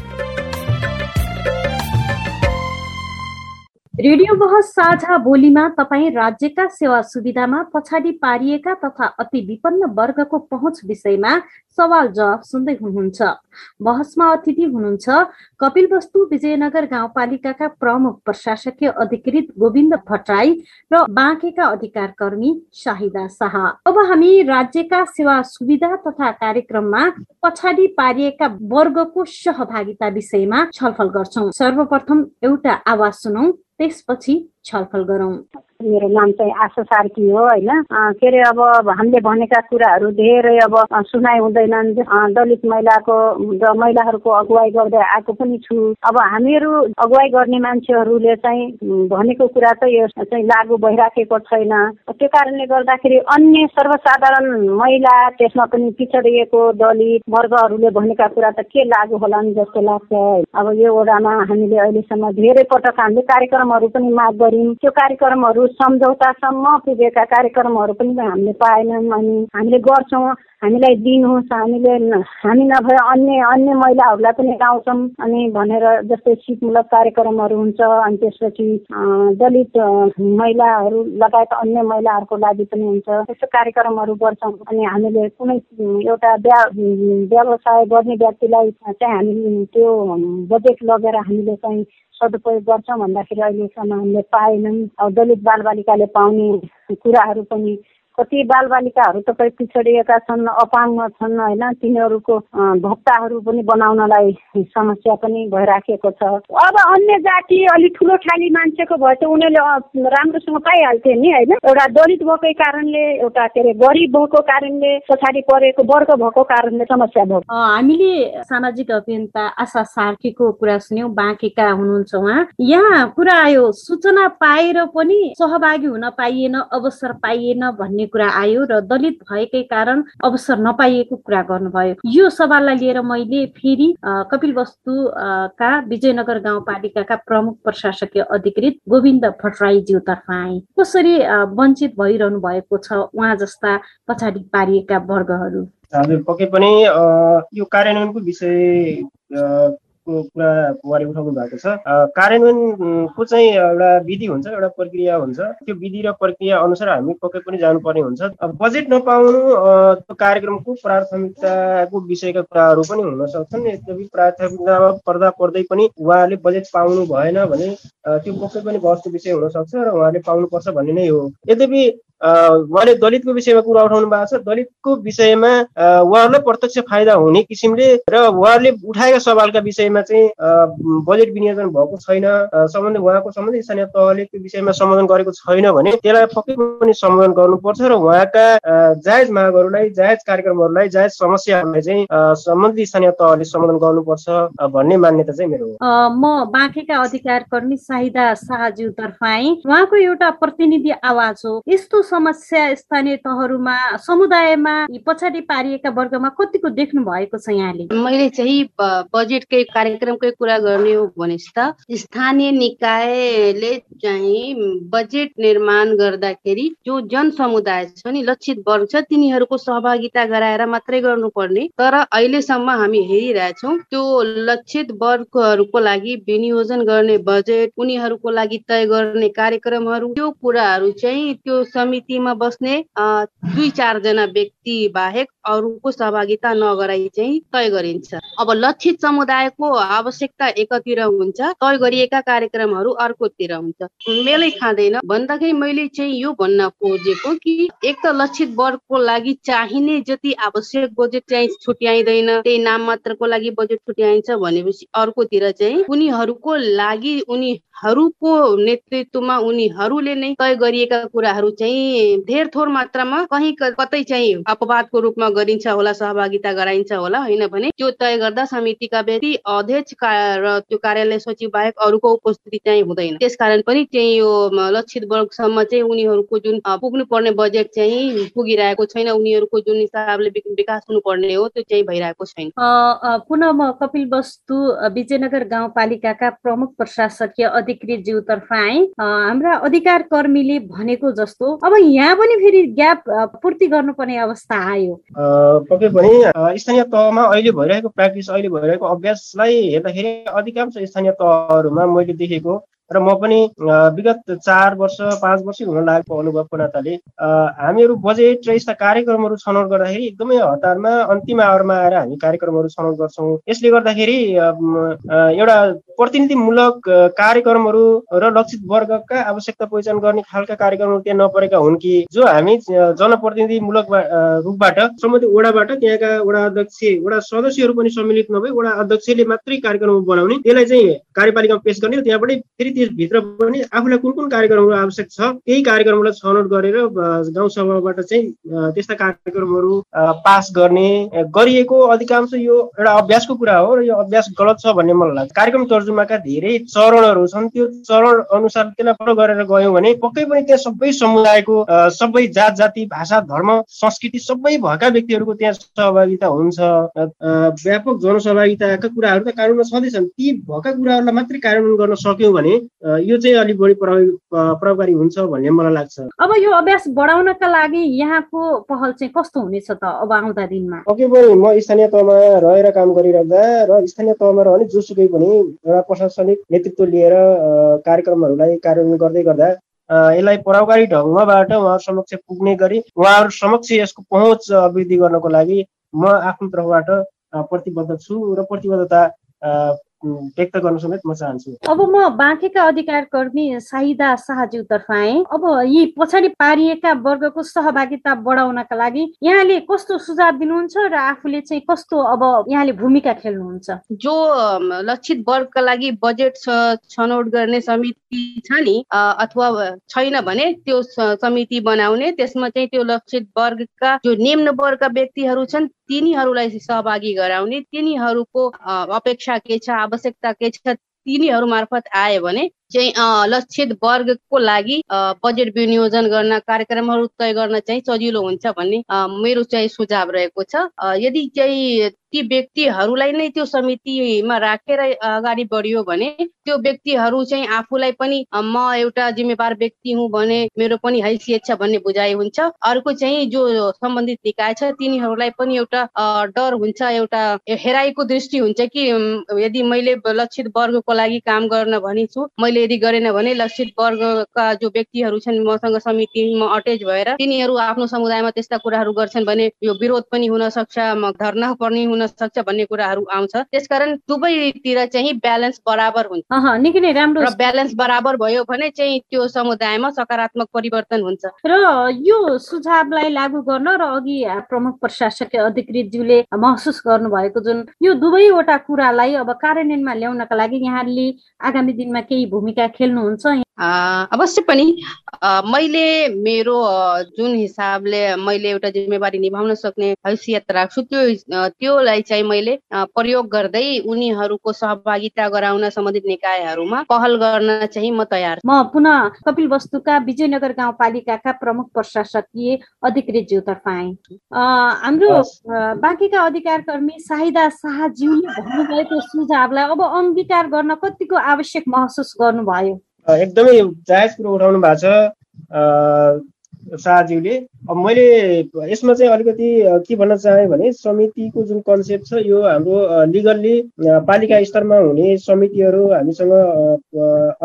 रेडियो बहस साझा बोलीमा तपाईँ राज्यका सेवा सुविधामा पछाडि पारिएका तथा अति विपन्न वर्गको पहुँच विषयमा सवाल जवाफ सुन्दै हुनुहुन्छ। बहसमा अतिथि हुनुहुन्छ कपिल वस्तु विजयनगर गाउँपालिकाका प्रमुख प्रशासकीय अधिकृत गोविन्द भट्टराई र बाँकेका अधिकार कर्मी शाहिदा शाह। अब हामी राज्यका सेवा सुविधा तथा कार्यक्रममा पछाडि पारिएका वर्गको सहभागिता विषयमा छलफल गर्छौँ। सर्वप्रथम एउटा आवाज सुनौ। त्यसपछि छलफल गरौँ। मेरो नाम चाहिँ आशा सार्की हो होइन? के अरे अब हामीले भनेका कुराहरू धेरै अब सुनाइ हुँदैनन्। दलित महिलाको र महिलाहरूको अगुवाई गर्दै आएको पनि छु। अब हामीहरू अगुवाई गर्ने मान्छेहरूले चाहिँ भनेको कुरा चाहिँ चाहिँ लागू भइराखेको छैन। त्यो कारणले गर्दाखेरि अन्य सर्वसाधारण महिला त्यसमा पनि पिछडिएको दलित वर्गहरूले भनेका कुरा त के लागू होला जस्तो लाग्छ अब यो ओडामा हामीले अहिलेसम्म धेरै पटक हामीले कार्यक्रमहरू पनि माग गऱ्यौँ। त्यो कार्यक्रमहरू सम्झौतासम्म पुगेका कार्यक्रमहरू पनि हामीले पाएनौँ अनि हामीले गर्छौँ हामीलाई दिनुहोस् हामीले हामी नभए अन्य अन्य महिलाहरूलाई पनि लाउँछौँ अनि भनेर जस्तै सिपमूलक कार्यक्रमहरू हुन्छ अनि त्यसपछि दलित महिलाहरू लगायत अन्य महिलाहरूको लागि पनि हुन्छ। त्यस्तो कार्यक्रमहरू गर्छौँ अनि हामीले कुनै एउटा व्यवसाय गर्ने व्यक्तिलाई चाहिँ हामी त्यो बजेट लगेर हामीले चाहिँ सदुपयोग गर्छौँ भन्दाखेरि अहिलेसम्म हामीले पाएनौँ। दलित बालबालिकाले पाउने कुराहरू पनि कति बालबालिकाहरू तपाईँ पिछडिएका छन् अपाङ्ग छन् होइन? तिनीहरूको भत्ताहरू पनि बनाउनलाई समस्या पनि भइराखेको छ। अब अन्य जाति अलिक ठुलो ठाली मान्छेको भए त उनीहरूले राम्रोसँग पाइहाल्थे नि होइन? एउटा दलित भएकै कारणले एउटा के अरे गरिब भएको कारणले पछाडि परेको वर्ग भएको कारणले समस्या भयो। हामीले सामाजिक अभियन्ता आशा सार्कीको कुरा सुन्यौँ बाँकीका हुनुहुन्छ उहाँ। यहाँ कुरा आयो सूचना पाएर पनि सहभागी हुन पाइएन अवसर पाइएन भन्ने कुरा आयो र दलित भएकै कारण अवसर नपाइएको कुरा गर्नुभयो। यो सवाललाई लिएर मैले फेरि कपिल वस्तु का विजयनगर गाउँपालिकाका प्रमुख प्रशासकीय अधिकृत गोविन्द भट्टराईज्यूतर्फ आए। कसरी वञ्चित भइरहनु भएको छ उहाँ जस्ता पछाडि पारिएका वर्गहरू? हजुर पक्कै पनि यो कार्यान्वयनको विषय कुरा उहाँले उठाउनु भएको छ। कार्यान्वयनको चाहिँ एउटा विधि हुन्छ एउटा प्रक्रिया हुन्छ त्यो विधि र प्रक्रिया अनुसार हामी पक्कै पनि जानुपर्ने हुन्छ। बजेट नपाउनु त्यो कार्यक्रमको प्राथमिकताको विषयका कुराहरू पनि हुन सक्छन्। यद्यपि प्राथमिकतामा पर्दा पर्दै पनि उहाँले बजेट पाउनु भएन भने त्यो पक्कै पनि बहसको विषय हुनसक्छ र उहाँले पाउनुपर्छ भन्ने नै हो। यद्यपि उहाँले दलितको विषयमा कुरा उठाउनु भएको छ। दलितको विषयमा उहाँहरूलाई प्रत्यक्ष फाइदा हुने किसिमले र उहाँहरूले उठाएका सवालका विषयमा चाहिँ बजेट विनियोजन भएको छैन सम्बन्ध उहाँको सम्बन्धित स्थानीय तहले त्यो विषयमा सम्बोधन गरेको छैन भने त्यसलाई पक्कै पनि सम्बोधन गर्नुपर्छ र उहाँका जायज मागहरूलाई जायज कार्यक्रमहरूलाई जायज समस्याहरूलाई चाहिँ सम्बन्धित स्थानीय तहले सम्बोधन गर्नुपर्छ भन्ने मान्यता चाहिँ मेरो म बाँकेका अधिकार कर्मी साहिदा शाहज्यूतर्फ आएँ। उहाँको एउटा प्रतिनिधि आवाज हो। यस्तो समस्या स्थानीय तहहरूमा समुदायमा पछाडि पारिएका वर्गमा कतिको देख्नु भएको छ यहाँले? मैले चाहिँ बजेटकै कार्यक्रमकै कुरा गर्ने हो भने त स्थानीय निकायले चाहिँ बजेट निर्माण गर्दाखेरि जो जन समुदाय छ नि लक्षित वर्ग छ तिनीहरूको सहभागिता गराएर मात्रै गर्नुपर्ने। तर अहिलेसम्म हामी हेरिरहेछौँ त्यो लक्षित वर्गहरूको लागि विनियोजन गर्ने बजेट उनीहरूको लागि तय गर्ने कार्यक्रमहरू त्यो कुराहरू चाहिँ त्यो समिति समितिमा बस्ने दुई चारजना व्यक्ति बाहेक अरूको सहभागिता नगराई चाहिँ तय गरिन्छ। अब लक्षित समुदायको आवश्यकता एकतिर हुन्छ तय गरिएका कार्यक्रमहरू अर्कोतिर हुन्छ। मेलै खाँदैन। भन्दाखेरि मैले चाहिँ यो भन्न खोजेको कि एक त लक्षित वर्गको लागि चाहिने जति आवश्यक बजेट चाहिँ छुट्याइँदैन त्यही नाम मात्रको लागि बजेट छुट्याइन्छ भनेपछि अर्कोतिर चाहिँ उनीहरूको लागि उनीहरूको नेतृत्वमा उनीहरूले नै तय गरिएका कुराहरू चाहिँ धेर थोर मात्रामा कहीँ कतै चाहिँ अपवादको रूपमा गरिन्छ होला सहभागिता गराइन्छ होला होइन भने त्यो तय गर्दा समितिका व्यक्ति अध्यक्ष र त्यो कार्यालय सचिव बाहेक अरूको उपस्थिति चाहिँ हुँदैन। त्यसकारण पनि चाहिँ यो लक्षित वर्गसम्म चाहिँ उनीहरूको जुन पुग्नु पर्ने बजेट चाहिँ पुगिरहेको छैन। उनीहरूको जुन हिसाबले विकास हुनुपर्ने हो त्यो चाहिँ भइरहेको छैन। पुनः म कपिल वस्तु विजयनगर गाउँपालिकाका प्रमुख प्रशासकीय अधिकृत ज्यूतर्फ आए हाम्रा अधिकार कर्मीले भनेको जस्तो अब यहाँ पनि फेरि ग्याप पूर्ति गर्नुपर्ने अवस्था आयो। पक्कै पनि स्थानीय तहमा अहिले भइरहेको प्र्याक्टिस अहिले भइरहेको अभ्यासलाई हेर्दाखेरि अधिकांश स्थानीय तहहरूमा मैले देखेको र म पनि विगत चार वर्ष पाँच वर्ष हुन लागेको अनुभवको नाताले हामीहरू बजेट र यस्ता कार्यक्रमहरू छनौट गर्दाखेरि एकदमै हतारमा अन्तिम आवरमा आएर हामी कार्यक्रमहरू छनौट गर्छौँ। यसले गर्दाखेरि एउटा प्रतिनिधिमूलक कार्यक्रमहरू र लक्षित वर्गका आवश्यकता पहिचान गर्ने खालका कार्यक्रमहरू त्यहाँ नपरेका हुन् कि जो हामी जनप्रतिनिधिमूलक रूपबाट सम्बन्धित वडाबाट त्यहाँका वडा अध्यक्ष वडा सदस्यहरू पनि सम्मिलित नभई वडा अध्यक्षले मात्रै कार्यक्रम बनाउने त्यसलाई चाहिँ कार्यपालिकामा पेश गर्ने त्यहाँबाटै फेरि त्यसभित्र पनि आफूलाई कुन कुन कार्यक्रमहरू आवश्यक छ त्यही कार्यक्रमलाई छनौट गरेर गाउँ सभाबाट चाहिँ त्यस्ता कार्यक्रमहरू पास गर्ने गरिएको अधिकांश यो एउटा अभ्यासको कुरा हो र यो अभ्यास गलत छ भन्ने मलाई लाग्छ। कार्यक्रम तर्जुमाका धेरै चरणहरू छन्। त्यो चरण अनुसार त्यसलाई फलो गरेर गयौँ भने पक्कै पनि त्यहाँ सबै समुदायको सबै जात जाति भाषा धर्म संस्कृति सबै भएका व्यक्तिहरूको त्यहाँ सहभागिता हुन्छ। व्यापक जनसहभागिताका कुराहरू त कानुनमा छँदैछन्। ती भएका कुराहरूलाई मात्रै कार्यान्वयन गर्न सक्यौँ भने यो चाहिँ अलिक बढी प्रभावकारी हुन्छ भन्ने मलाई लाग्छ। अब यो अभ्यास बढाउनका लागि यहाँको पहल चाहिँ कस्तो हुनेछ त अब आउँदा दिनमा? ओके पनि म स्थानीय तहमा रहेर काम गरिराख्दा र स्थानीय तहमा रहने जोसुकै पनि एउटा प्रशासनिक नेतृत्व लिएर कार्यक्रमहरूलाई कार्यान्वयन गर्दै गर्दा यसलाई प्रभावकारी ढङ्गबाट उहाँहरू समक्ष पुग्ने गरी उहाँहरू समक्ष यसको पहुँच अभिवृद्धि गर्नको लागि म आफ्नो तर्फबाट प्रतिबद्ध छु र प्रतिबद्धता व्यक्त गर्न समेत म चाहन्छु। अब म बाँकेका अधिकार कर्मी साहिदा शाहज्यूतर्फ आएँ। अब यी पछाडि पारिएका वर्गको सहभागिता बढाउनका लागि यहाँले कस्तो सुझाव दिनुहुन्छ र आफूले चाहिँ कस्तो अब यहाँले भूमिका खेल्नुहुन्छ? जो लक्षित वर्गका लागि बजेट छनौट गर्ने समिति छ नि अथवा छैन भने त्यो समिति बनाउने त्यसमा चाहिँ त्यो लक्षित वर्गका जो निम्न वर्गका व्यक्तिहरू छन् तिनीहरूलाई सहभागी गराउने तिनीहरूको अपेक्षा के छ आवश्यकता के छ तिनीहरू मार्फत आयो भने चाहिँ लक्षित वर्गको लागि बजेट विनियोजन गर्न कार्यक्रमहरू तय गर्न चाहिँ सजिलो हुन्छ भन्ने मेरो चाहिँ सुझाव रहेको छ। यदि चाहिँ ती व्यक्तिहरूलाई नै त्यो समितिमा राखेर अगाडि बढियो भने त्यो व्यक्तिहरू चाहिँ आफूलाई पनि म एउटा जिम्मेवार व्यक्ति हुँ भने मेरो पनि हैसियत छ भन्ने बुझाइ हुन्छ। अर्को चाहिँ जो सम्बन्धित निकाय छ तिनीहरूलाई पनि एउटा डर हुन्छ एउटा हेराइको दृष्टि हुन्छ कि यदि मैले लक्षित वर्गको लागि काम गर्न भनिछु मैले यदि गरेन भने लक्षित वर्गका जो व्यक्तिहरू छन् मसँग समितिमा अटेच भएर तिनीहरू आफ्नो समुदायमा त्यस्ता कुराहरू गर्छन् भने यो विरोध पनि हुन सक्छ धर्ना पर्ने हुन सक्छ भन्ने कुराहरू आउँछ। त्यसकारण दुवैतिर चाहिँ ब्यालेन्स बराबर हुन्छ। निकै नै राम्रो। र ब्यालेन्स बराबर भयो भने चाहिँ त्यो समुदायमा सकारात्मक परिवर्तन हुन्छ। र यो सुझावलाई लागू गर्न र अघि प्रमुख प्रशासक अधिकृतज्यूले महसुस गर्नुभएको जुन यो दुवैवटा कुरालाई अब कार्यान्वयनमा ल्याउनका लागि यहाँले आगामी दिनमा केही भूमिका खेल्नुहुन्छ। अवश्य पनि मैले मेरो जुन हिसाबले मैले एउटा जिम्मेवारी निभाउन सक्ने हैसियत राख्छु त्यो त्योलाई चाहिँ मैले प्रयोग गर्दै उनीहरूको सहभागिता गराउन सम्बन्धित निकायहरूमा पहल गर्न चाहिँ म तयार म पुनः कपिल वस्तुका विजयनगर गाउँपालिकाका प्रमुख प्रशासकीय अधिकृत ज्यूतर्फ आएँ। हाम्रो बाँकीका अधिकार कर्मी साहिदा शाहज्यूले भन्नुभएको सुझावलाई अब अङ्गीकार गर्न कतिको आवश्यक महसुस गर्नुभयो। एकदमै जायज कुरो उठाउनु भएको छ शाहज्यूले अब मैले यसमा चाहिँ अलिकति के भन्न चाहेँ भने समितिको जुन कन्सेप्ट छ यो हाम्रो लिगल्ली पालिका स्तरमा हुने समितिहरू हामीसँग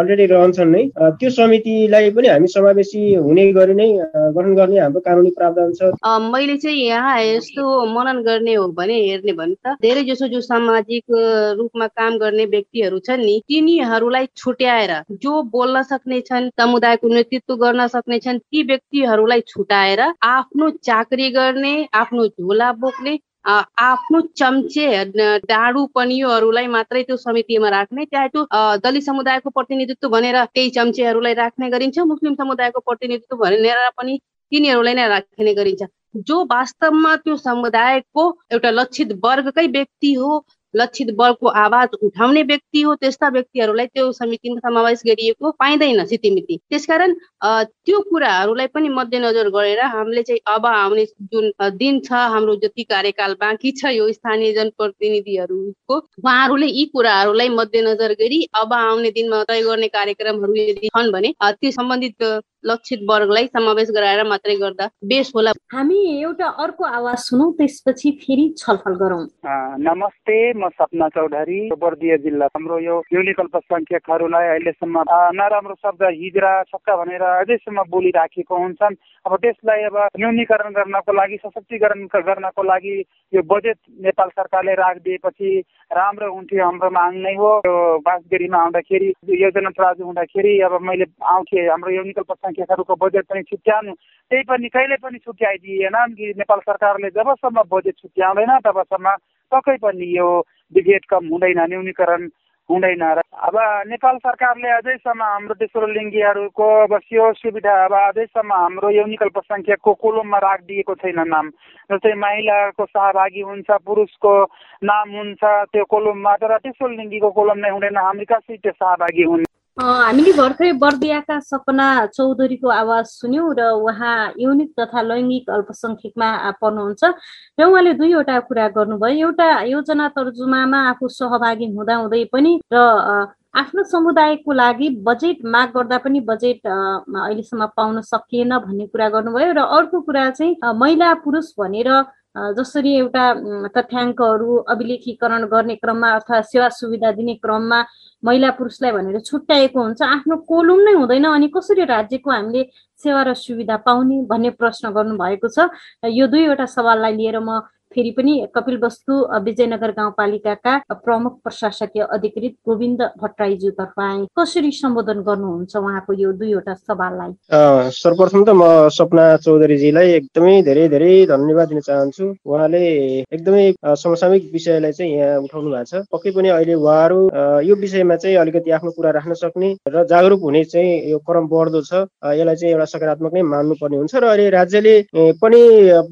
अलरेडी रहन्छन् नै। त्यो समितिलाई पनि हामी समावेशी हुने गरी नै गठन गर्ने हाम्रो कानुनी प्रावधान छ। मैले चाहिँ यहाँ यस्तो मनन गर्ने हो भने हेर्ने भने त धेरै जसो जो सामाजिक रूपमा काम गर्ने व्यक्तिहरू छन् नि तिनीहरूलाई छुट्याएर जो बोल्न सक्ने छन् समुदायको नेतृत्व गर्न सक्ने छन् ती व्यक्तिहरूलाई छुटाएर आफ्नो चाकरी गर्ने आफ्नो झोला बोक्ने आफ्नो चम्चे डाँडु पनियोहरूलाई मात्रै त्यो समितिमा राख्ने चाहे त्यो दलित समुदायको प्रतिनिधित्व भनेर केही चम्चेहरूलाई राख्ने गरिन्छ मुस्लिम समुदायको प्रतिनिधित्व भनेर पनि तिनीहरूलाई नै राख्ने गरिन्छ। जो वास्तवमा त्यो समुदायको एउटा लक्षित वर्गकै व्यक्ति हो लक्षित वर्गको आवाज उठाउने व्यक्ति हो त्यस्ता व्यक्तिहरूलाई त्यो समितिमा समावेश गरिएको पाइँदैन सितिमिति त्यसकारण त्यो कुराहरूलाई पनि मध्यनजर गरेर हामीले चाहिँ अब आउने जुन दिन छ हाम्रो जति कार्यकाल बाँकी छ यो स्थानीय जनप्रतिनिधिहरूको उहाँहरूले यी कुराहरूलाई मध्यनजर गरी अब आउने दिनमा तय गर्ने कार्यक्रमहरू यदि छन् भने ती सम्बन्धित लक्षित वर्गलाई समावेश गराएर मात्रै गर्दा बेस होला। हामी एउटा अर्को आवाज सुनौ त्यसपछि फेरि छलफल गरौँ। नमस्ते म सपना चौधरी बर्दिया जिल्ला। हाम्रो यो यौनिक अल्पसङ्ख्यकहरूलाई अहिलेसम्म नराम्रो शब्द हिजरा छक्का भनेर अझैसम्म बोलिराखेको हुन्छन्। अब त्यसलाई अब न्यूनीकरण गर्नको लागि सशक्तिकरण गर्नको लागि यो बजेट नेपाल सरकारले राखिदिएपछि राम्रो हुन्थ्यो हाम्रो माग नै हो। यो बासगेरीमा आउँदाखेरि योजना प्राजु हुँदाखेरि अब मैले आउँथेँ हाम्रो यौनिक अल्पसङ्ख्यक सङ्ख्याहरूको बजेट पनि छुट्याउनु। त्यही पनि कहिले पनि छुट्याइदिएन कि नेपाल सरकारले जबसम्म बजेट छुट्याउँदैन तबसम्म पक्कै पनि यो डिबेट कम हुँदैन न्यूनीकरण हुँदैन। र अब नेपाल सरकारले अझैसम्म हाम्रो तेस्रो लिङ्गीहरूको अब त्यो सुविधा अब अझैसम्म हाम्रो यौनिक अल्पसङ्ख्यकको कोलममा राखिदिएको छैन नाम। जस्तै महिलाको सहभागी हुन्छ पुरुषको नाम हुन्छ त्यो कोलममा तर तेस्रो लिङ्गीको कोलम नै हुँदैन हामी कसरी त्यो सहभागी हुन्? हामीले भर्खरै बर्दियाका सपना चौधरीको आवाज सुन्यौँ र उहाँ युनिक तथा लैङ्गिक अल्पसङ्ख्यकमा पर्नुहुन्छ र उहाँले दुईवटा कुरा गर्नुभयो। एउटा योजना तर्जुमामा आफू सहभागी हुँदाहुँदै पनि र आफ्नो समुदायको लागि बजेट माग गर्दा पनि बजेट अहिलेसम्म पाउन सकिएन भन्ने कुरा गर्नुभयो र अर्को कुरा चाहिँ महिला पुरुष भनेर जसरी एउटा तथ्याङ्कहरू अभिलेखीकरण गर्ने क्रममा अथवा सेवा सुविधा दिने क्रममा महिला पुरुषलाई भनेर छुट्याएको हुन्छ आफ्नो कोलुम नै हुँदैन अनि कसरी राज्यको हामीले सेवा र सुविधा पाउने भन्ने प्रश्न गर्नुभएको छ। यो दुईवटा सवाललाई लिएर म फेरि पनि कपिल वस्तु विजयनगर गाउँपालिकाका प्रमुख प्रशासकीय अधिकृत गोविन्द भट्टराईज्यूतर्फ आए। कसरी सम्बोधन गर्नुहुन्छ उहाँको यो दुईवटा सवाललाई? सर्वप्रथम त म सपना चौधरीजीलाई एकदमै धेरै धेरै धन्यवाद दिन चाहन्छु। उहाँले एकदमै समसामयिक विषयलाई चाहिँ यहाँ उठाउनु भएको छ। पक्कै पनि अहिले उहाँहरू यो विषयमा चाहिँ अलिकति आफ्नो कुरा राख्न सक्ने र जागरुक हुने चाहिँ यो क्रम बढ्दो छ। यसलाई चाहिँ एउटा सकारात्मक नै मान्नुपर्ने हुन्छ। र अहिले राज्यले पनि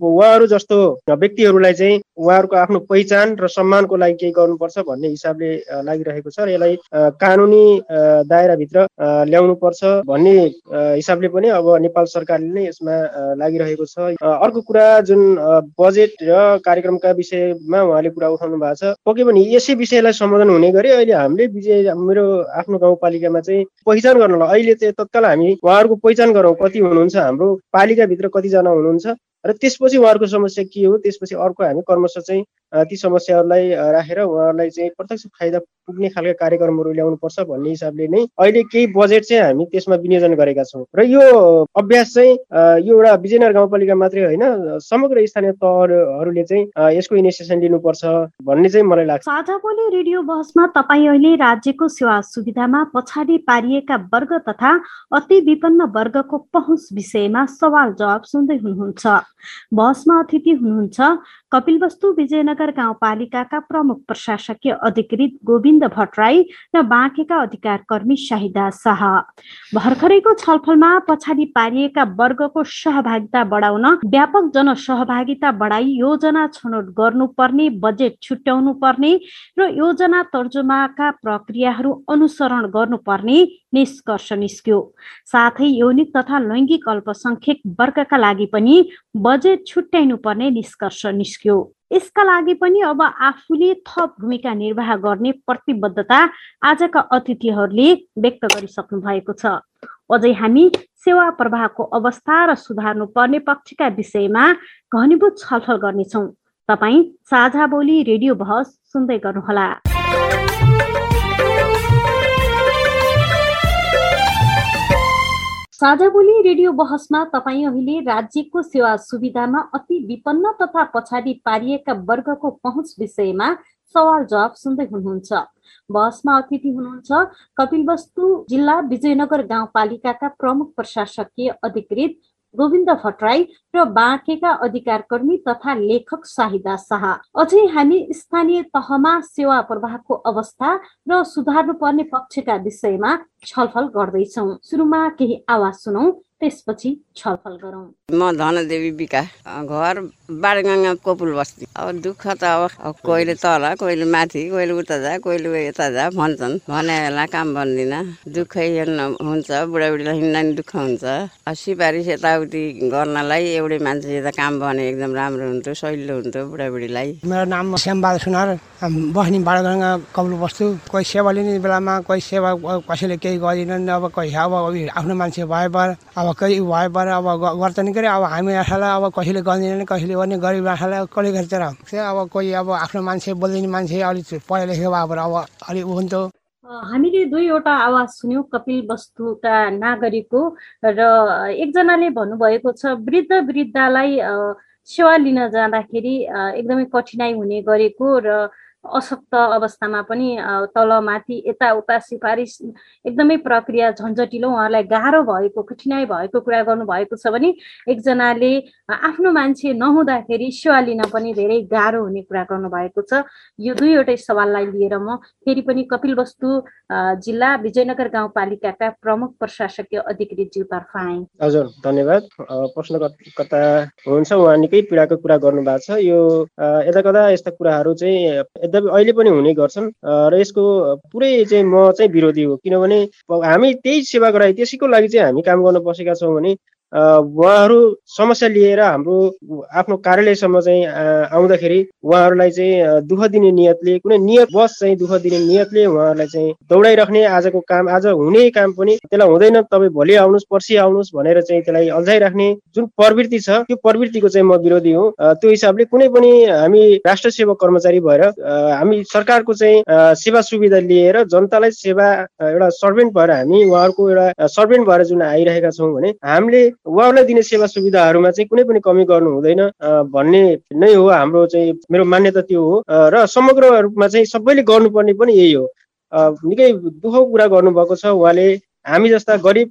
उहाँहरू जस्तो व्यक्तिहरूलाई चाहिँ उहाँहरूको आफ्नो पहिचान र सम्मानको लागि केही गर्नुपर्छ भन्ने हिसाबले लागिरहेको छ र यसलाई कानुनी दायराभित्र ल्याउनु पर्छ भन्ने हिसाबले पनि अब नेपाल सरकारले नै यसमा लागिरहेको छ। अर्को कुरा जुन बजेट र कार्यक्रमका विषयमा उहाँले कुरा उठाउनु भएको छ पक्कै पनि यसै विषयलाई सम्बोधन हुने गरी अहिले हामीले विजय मेरो आफ्नो गाउँपालिकामा चाहिँ पहिचान गर्नलाई अहिले चाहिँ तत्काल हामी उहाँहरूको पहिचान गरौँ कति हुनुहुन्छ हाम्रो पालिकाभित्र कतिजना हुनुहुन्छ र त्यसपछि उहाँहरूको समस्या के हो? त्यसपछि अर्को हामी कर्मश चाहिँ ती समस्याहरूलाई राखेर उहाँहरूलाई चाहिँ प्रत्यक्ष फाइदा पुग्ने खालका कार्यक्रमहरू ल्याउनुपर्छ भन्ने हिसाबले नै अहिले केही बजेट चाहिँ हामी त्यसमा विनियोजन गरेका छौँ। र यो अभ्यास चाहिँ यो एउटा विजयनगर गाउँपालिका मात्रै होइन समग्र स्थानीय तहहरूले चाहिँ यसको इनिसिएसन लिनुपर्छ भन्ने चाहिँ मलाई लाग्छ। साझा बोली रेडियो बहसमा तपाईँ अहिले राज्यको सेवा सुविधामा पछाडि पारिएका वर्ग तथा अति विपन्न वर्गको पहुँच विषयमा सवाल जवाब सुन्दै हुनुहुन्छ। बहसमा अतिथि हुनुहुन्छ कपिलवस्तु विजयनगर गाउँपालिकाका प्रमुख प्रशासकीय अधिकृत गोविन्द भट्टराई र बाँकेका अधिकार कर्मी शाहिदा शाह। भर्खरैको छलफलमा पछाडि पारिएका वर्गको सहभागिता बढाउन व्यापक जनसहभागिता बढाई योजना छनौट गर्नुपर्ने बजेट छुट्याउनु पर्ने र योजना तर्जुमाका प्रक्रियाहरू अनुसरण गर्नुपर्ने निष्कर्ष निस्क्यो। साथै यौनिक तथा लैङ्गिक अल्पसंख्यक वर्गका लागि पनि बजेट छुट्याइनु पर्ने निष्कर्ष निस्क्यो। यसका लागि पनि अब आफूले थप भूमिका निर्वाह गर्ने प्रतिबद्धता आजका अतिथिहरूले व्यक्त गरिसक्नु भएको छ। अझै हामी सेवा प्रवाहको अवस्था र सुधार्नु पर्ने पक्षका विषयमा घनीभूत छलफल गर्नेछौँ। तपाईँ साझा बोली रेडियो बहस सुन्दै गर्नुहोला। साझा बोली रेडियो बहसमा तपाईँ अहिले राज्यको सेवा सुविधामा अति विपन्न तथा पछाडि पारिएका वर्गको पहुँच विषयमा सवाल जवाब सुन्दै हुनुहुन्छ। बहसमा अतिथि हुनुहुन्छ कपिलवस्तु जिल्ला विजयनगर गाउँपालिकाका प्रमुख प्रशासकीय अधिकृत गोविन्द भट्टराई र बाँकेका अधिकार कर्मी तथा लेखक शाहिदा शाह। अझै हामी स्थानीय तहमा सेवा प्रवाहको अवस्था र सुधार्नु पर्ने पक्षका विषयमा छलफल गर्दैछौ। सुरुमा केही आवाज सुनौ। त्यसपछि छलफल गरौँ। म धनदेवी विका घर बाडगङ्गा कोपुल बस्ती। अब दुःख त अब कोहीले तल कोहीले माथि कोहीले उता जा कोहीले यता जा भन्छन्। भने बेला काम बन्दिनँ दुःखै हुन्छ बुढाबुढीलाई हिँड्दा नि दुःख हुन्छ। सिफारिस यताउति गर्नलाई एउटै मान्छे त काम भने एकदम राम्रो हुन्थ्यो सहिलो हुन्थ्यो बुढाबुढीलाई। मेरो नाम श्यामबहादुर सुनार। बस्ने बाडगङ्गा कपुल बस्छु। कोही सेवा लिने बेलामा कोही सेवा कसैले केही गरिदिनन् अब कोही अब आफ्नो मान्छे भए अब केही भए भएर अब गर्छ नि के अब हामी आशालाई अब कसैले गर्दैन कसैले गर्ने गरिब आशालाई कसले गर्छ अब कोही अब आफ्नो मान्छे बोलिदिने मान्छे अलिक पढा लेखेको भएर अब अलिक हुन्थ्यो। हामीले दुईवटा आवाज सुन्यौँ कपिल वस्तुका नागरिकको र एकजनाले भन्नुभएको छ वृद्ध वृद्धालाई सेवा लिन जाँदाखेरि एकदमै कठिनाई हुने गरेको र अशक्त अवस्थामा पनि तलमाथि यताउता सिफारिस एकदमै प्रक्रिया झन्झटिलो उहाँलाई गाह्रो भएको कठिनाइ भएको कुरा गर्नुभएको छ भने एकजनाले आफ्नो मान्छे नहुँदाखेरि सेवा लिन पनि धेरै गाह्रो हुने कुरा गर्नुभएको छ। यो दुईवटै सवाललाई लिएर म फेरि पनि कपिल वस्तु जिल्ला विजयनगर गाउँपालिकाका प्रमुख प्रशासकीय अधिकृत ज्यूतर्फ आएँ। हजुर धन्यवाद। प्रश्नकर्ता हुनुहुन्छ उहाँ निकै पीडाको कुरा गर्नुभएको छ। यो यता कता यस्ता कुराहरू चाहिँ यद्यपि अहिले पनि हुने गर्छन्। र यसको पुरै चाहिँ म चाहिँ विरोधी हो। किनभने हामी त्यही सेवा गराइ त्यसैको लागि चाहिँ हामी काम गर्न बसेका छौँ भने उहाँहरू समस्या लिएर हाम्रो आफ्नो कार्यालयसम्म चाहिँ आउँदाखेरि उहाँहरूलाई चाहिँ दुःख दिने नियतले कुनै नियत बस चाहिँ दुःख दिने नियतले उहाँहरूलाई चाहिँ दौडाइराख्ने आजको काम आज हुने काम पनि त्यसलाई हुँदैन तपाईँ भोलि आउनुहोस् पर्सि आउनुहोस् भनेर चाहिँ त्यसलाई अल्झाइराख्ने जुन प्रवृत्ति छ त्यो प्रवृत्तिको चाहिँ म विरोधी हो। त्यो हिसाबले कुनै पनि हामी राष्ट्र सेवा कर्मचारी भएर हामी सरकारको चाहिँ सेवा सुविधा लिएर जनतालाई सेवा एउटा सर्भेन्ट भएर हामी उहाँहरूको एउटा सर्भेन्ट भएर जुन आइरहेका छौँ भने हामीले उहाँहरूलाई दिने सेवा सुविधाहरूमा चाहिँ कुनै पनि कमी गर्नु हुँदैन भन्ने नै हो हाम्रो चाहिँ मेरो मान्यता त्यो हो। र समग्र रूपमा चाहिँ सबैले गर्नुपर्ने पनि यही हो। निकै दुःखको कुरा गर्नुभएको छ उहाँले। हामी जस्ता गरिब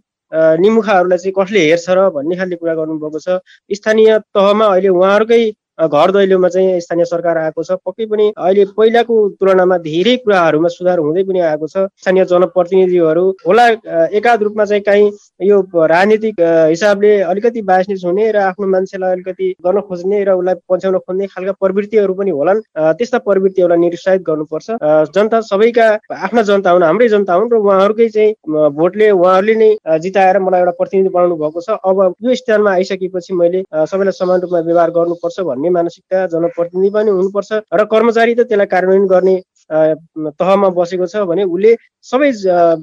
निमुखाहरूलाई चाहिँ कसले हेर्छ र भन्ने खालले कुरा गर्नुभएको छ। स्थानीय तहमा अहिले उहाँहरूकै घर दैलोमा चाहिँ स्थानीय सरकार आएको छ। पक्कै पनि अहिले पहिलाको तुलनामा धेरै कुराहरूमा सुधार हुँदै पनि आएको छ। स्थानीय जनप्रतिनिधिहरू होला एकाध रूपमा चाहिँ काहीँ यो राजनीतिक हिसाबले अलिकति बासनिस हुने र आफ्नो मान्छेलाई अलिकति गर्न खोज्ने र उसलाई पन्छ्याउन खोज्ने खालका प्रवृत्तिहरू पनि होलान्। त्यस्ता प्रवृत्तिहरूलाई निरुत्साहित गर्नुपर्छ। जनता सबैका आफ्ना जनता हुन् हाम्रै जनता हुन् र उहाँहरूकै चाहिँ भोटले उहाँहरूले नै जिताएर मलाई एउटा प्रतिनिधि बनाउनु भएको छ। अब यो स्थानमा आइसकेपछि मैले सबैलाई समान रूपमा व्यवहार गर्नुपर्छ भन्ने भन्ने मानसिकता जनप्रतिनिधि पनि हुनुपर्छ र कर्मचारी त त्यसलाई कार्यान्वयन गर्ने तहमा बसेको छ भने उसले सबै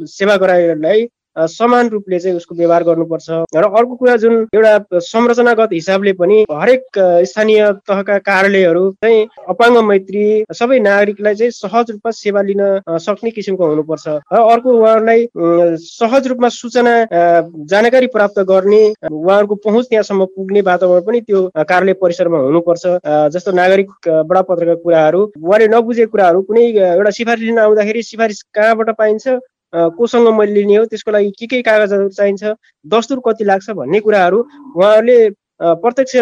सेवा गराइलाई समान रूपले चाहिँ उसको व्यवहार गर्नुपर्छ। र अर्को कुरा जुन एउटा संरचनागत हिसाबले पनि हरेक स्थानीय तहका कार्यालयहरू चाहिँ अपाङ्ग मैत्री सबै नागरिकलाई चाहिँ सहज रूपमा सेवा लिन सक्ने किसिमको हुनुपर्छ। र अर्को उहाँहरूलाई सहज रूपमा सूचना जानकारी प्राप्त गर्ने उहाँहरूको पहुँच त्यहाँसम्म पुग्ने वातावरण पनि त्यो कार्यालय परिसरमा हुनुपर्छ। जस्तो नागरिक बडापत्रका कुराहरू उहाँले नबुझेको कुराहरू कुनै एउटा सिफारिस लिन आउँदाखेरि सिफारिस कहाँबाट पाइन्छ? कोसँग मैले लिने हो त्यसको लागि के के कागजहरू चाहिन्छ दस्तुर कति लाग्छ भन्ने कुराहरू उहाँहरूले प्रत्यक्ष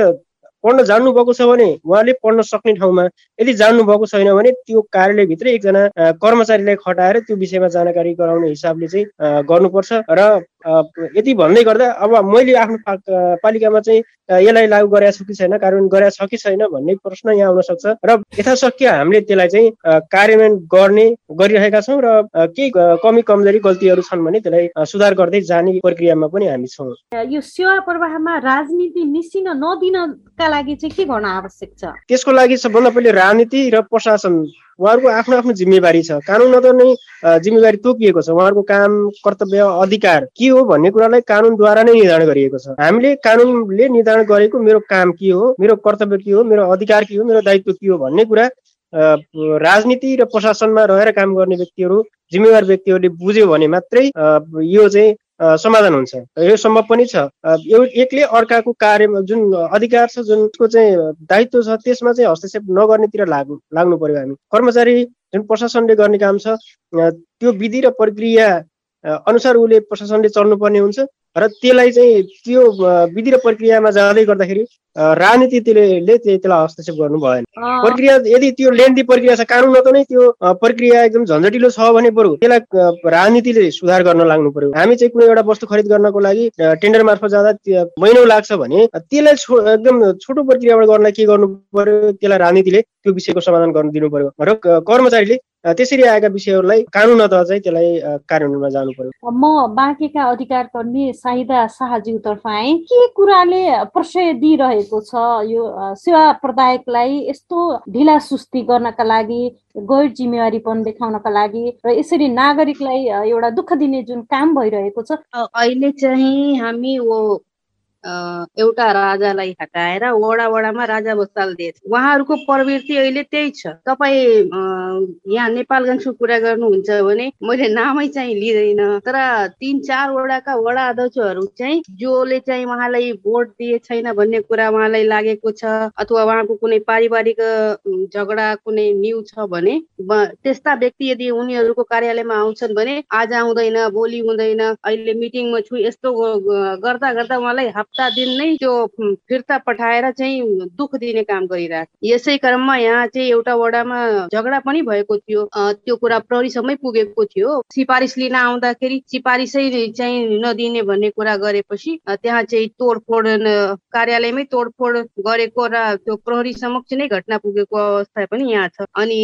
पढ्न जान्नुभएको छ भने उहाँले पढ्न सक्ने ठाउँमा यदि जान्नुभएको छैन भने त्यो कार्यालयभित्रै एकजना कर्मचारीलाई खटाएर त्यो विषयमा जानकारी गराउने हिसाबले चाहिँ गर्नुपर्छ र यति भन्दै गर्दा अब मैले आफ्नो पालिकामा चाहिँ यसलाई लागू गरेका छु कि छैन कार्यान्वयन गरेका छ कि छैन भन्ने प्रश्न यहाँ आउन सक्छ। र यथाशक्य हामीले त्यसलाई चाहिँ कार्यान्वयन गर्ने गरिरहेका छौँ र केही कमी कमजोरी गल्तीहरू छन् भने त्यसलाई सुधार गर्दै जाने प्रक्रियामा पनि हामी छौँ। यो सेवा प्रवाहमा राजनीति मिसिन नदिनका लागि चाहिँ के गर्न आवश्यक छ? त्यसको लागि सबभन्दा पहिले राजनीति र प्रशासन उहाँहरूको आफ्नो आफ्नो जिम्मेवारी छ। कानुन त नै जिम्मेवारी तोकिएको छ। उहाँहरूको काम कर्तव्य अधिकार के हो भन्ने कुरालाई कानुनद्वारा नै निर्धारण गरिएको छ। हामीले कानुनले निर्धारण गरेको मेरो काम के हो मेरो कर्तव्य के हो मेरो अधिकार के हो मेरो दायित्व के हो भन्ने कुरा राजनीति र प्रशासनमा रहेर काम गर्ने व्यक्तिहरू जिम्मेवार व्यक्तिहरूले बुझ्यो भने मात्रै यो चाहिँ समाधान हुन्छ। यो सम्भव पनि छ। एकले अर्काको कार्य जुन अधिकार छ जुनको चाहिँ दायित्व छ त्यसमा चाहिँ हस्तक्षेप नगर्नेतिर लाग्नु लाग्नु पर्यो हामी। कर्मचारी जुन प्रशासनले गर्ने काम छ त्यो विधि र प्रक्रिया अनुसार उसले प्रशासनले चल्नुपर्ने हुन्छ र त्यसलाई चाहिँ त्यो विधि र प्रक्रियामा जाँदै गर्दाखेरि राजनीतिले त्यसलाई हस्तक्षेप गर्नु भएन। प्रक्रिया यदि त्यो लेन्दी प्रक्रिया छ कानुन नै त्यो प्रक्रिया एकदम झन्झटिलो छ भने बरु त्यसलाई राजनीतिले सुधार गर्न लाग्नु पर्यो। हामी चाहिँ कुनै एउटा वस्तु खरिद गर्नको लागि टेन्डर मार्फत जाँदा महिनौ लाग्छ भने त्यसलाई एकदम छोटो प्रक्रियाबाट गर्न के गर्नु पर्यो त्यसलाई राजनीतिले त्यो विषयको समाधान गर्न दिनु पर्यो। र कर्मचारीले त्यसरी आएका विषयहरूलाई कानुनत चाहिँ त्यसलाई कार्यान्वयनमा जानु पर्यो। म बाँकेका अधिकार कर्मी साहिदा शाहज्यूतर्फ आएँ। के कुराले प्रशय दिइरहेको छ यो सेवा प्रदायकलाई यस्तो ढिला सुस्ती गर्नका लागि गैर जिम्मेवारीपन देखाउनका लागि र यसरी नागरिकलाई एउटा दुःख दिने जुन काम भइरहेको छ? अहिले चाहिँ हामी वो एउटा राजालाई हटाएर वडा वडामा राजा बसाल दिएछ उहाँहरूको प्रवृत्ति अहिले त्यही छ। तपाईँ यहाँ नेपालगञ्जको कुरा गर्नुहुन्छ भने मैले नामै चाहिँ लिँदैन तर तिन चारवटाका वडा अध्यक्षहरू चाहिँ जसले चाहिँ उहाँलाई भोट दिए छैन भन्ने कुरा उहाँलाई लागेको छ अथवा उहाँको कुनै पारिवारिक झगडा कुनै न्यु छ भने त्यस्ता व्यक्ति यदि उनीहरूको कार्यालयमा आउँछन् भने आज आउँदैन भोलि हुँदैन अहिले मिटिङमा छु यस्तो गर्दा गर्दा उहाँलाई हप्ता दिन नै त्यो फिर्ता पठाएर चाहिँ दुःख दिने काम गरिरहेको यसै क्रममा यहाँ चाहिँ एउटा वडामा झगडा पनि भएको थियो। त्यो कुरा प्रहरीसम्मै पुगेको थियो। सिफारिस लिन आउँदाखेरि सिफारिसै चाहिँ नदिने भन्ने कुरा गरेपछि त्यहाँ चाहिँ तोडफोड कार्यालयमै तोडफोड गरेको र त्यो प्रहरी समक्ष नै घटना पुगेको अवस्था पनि यहाँ छ। अनि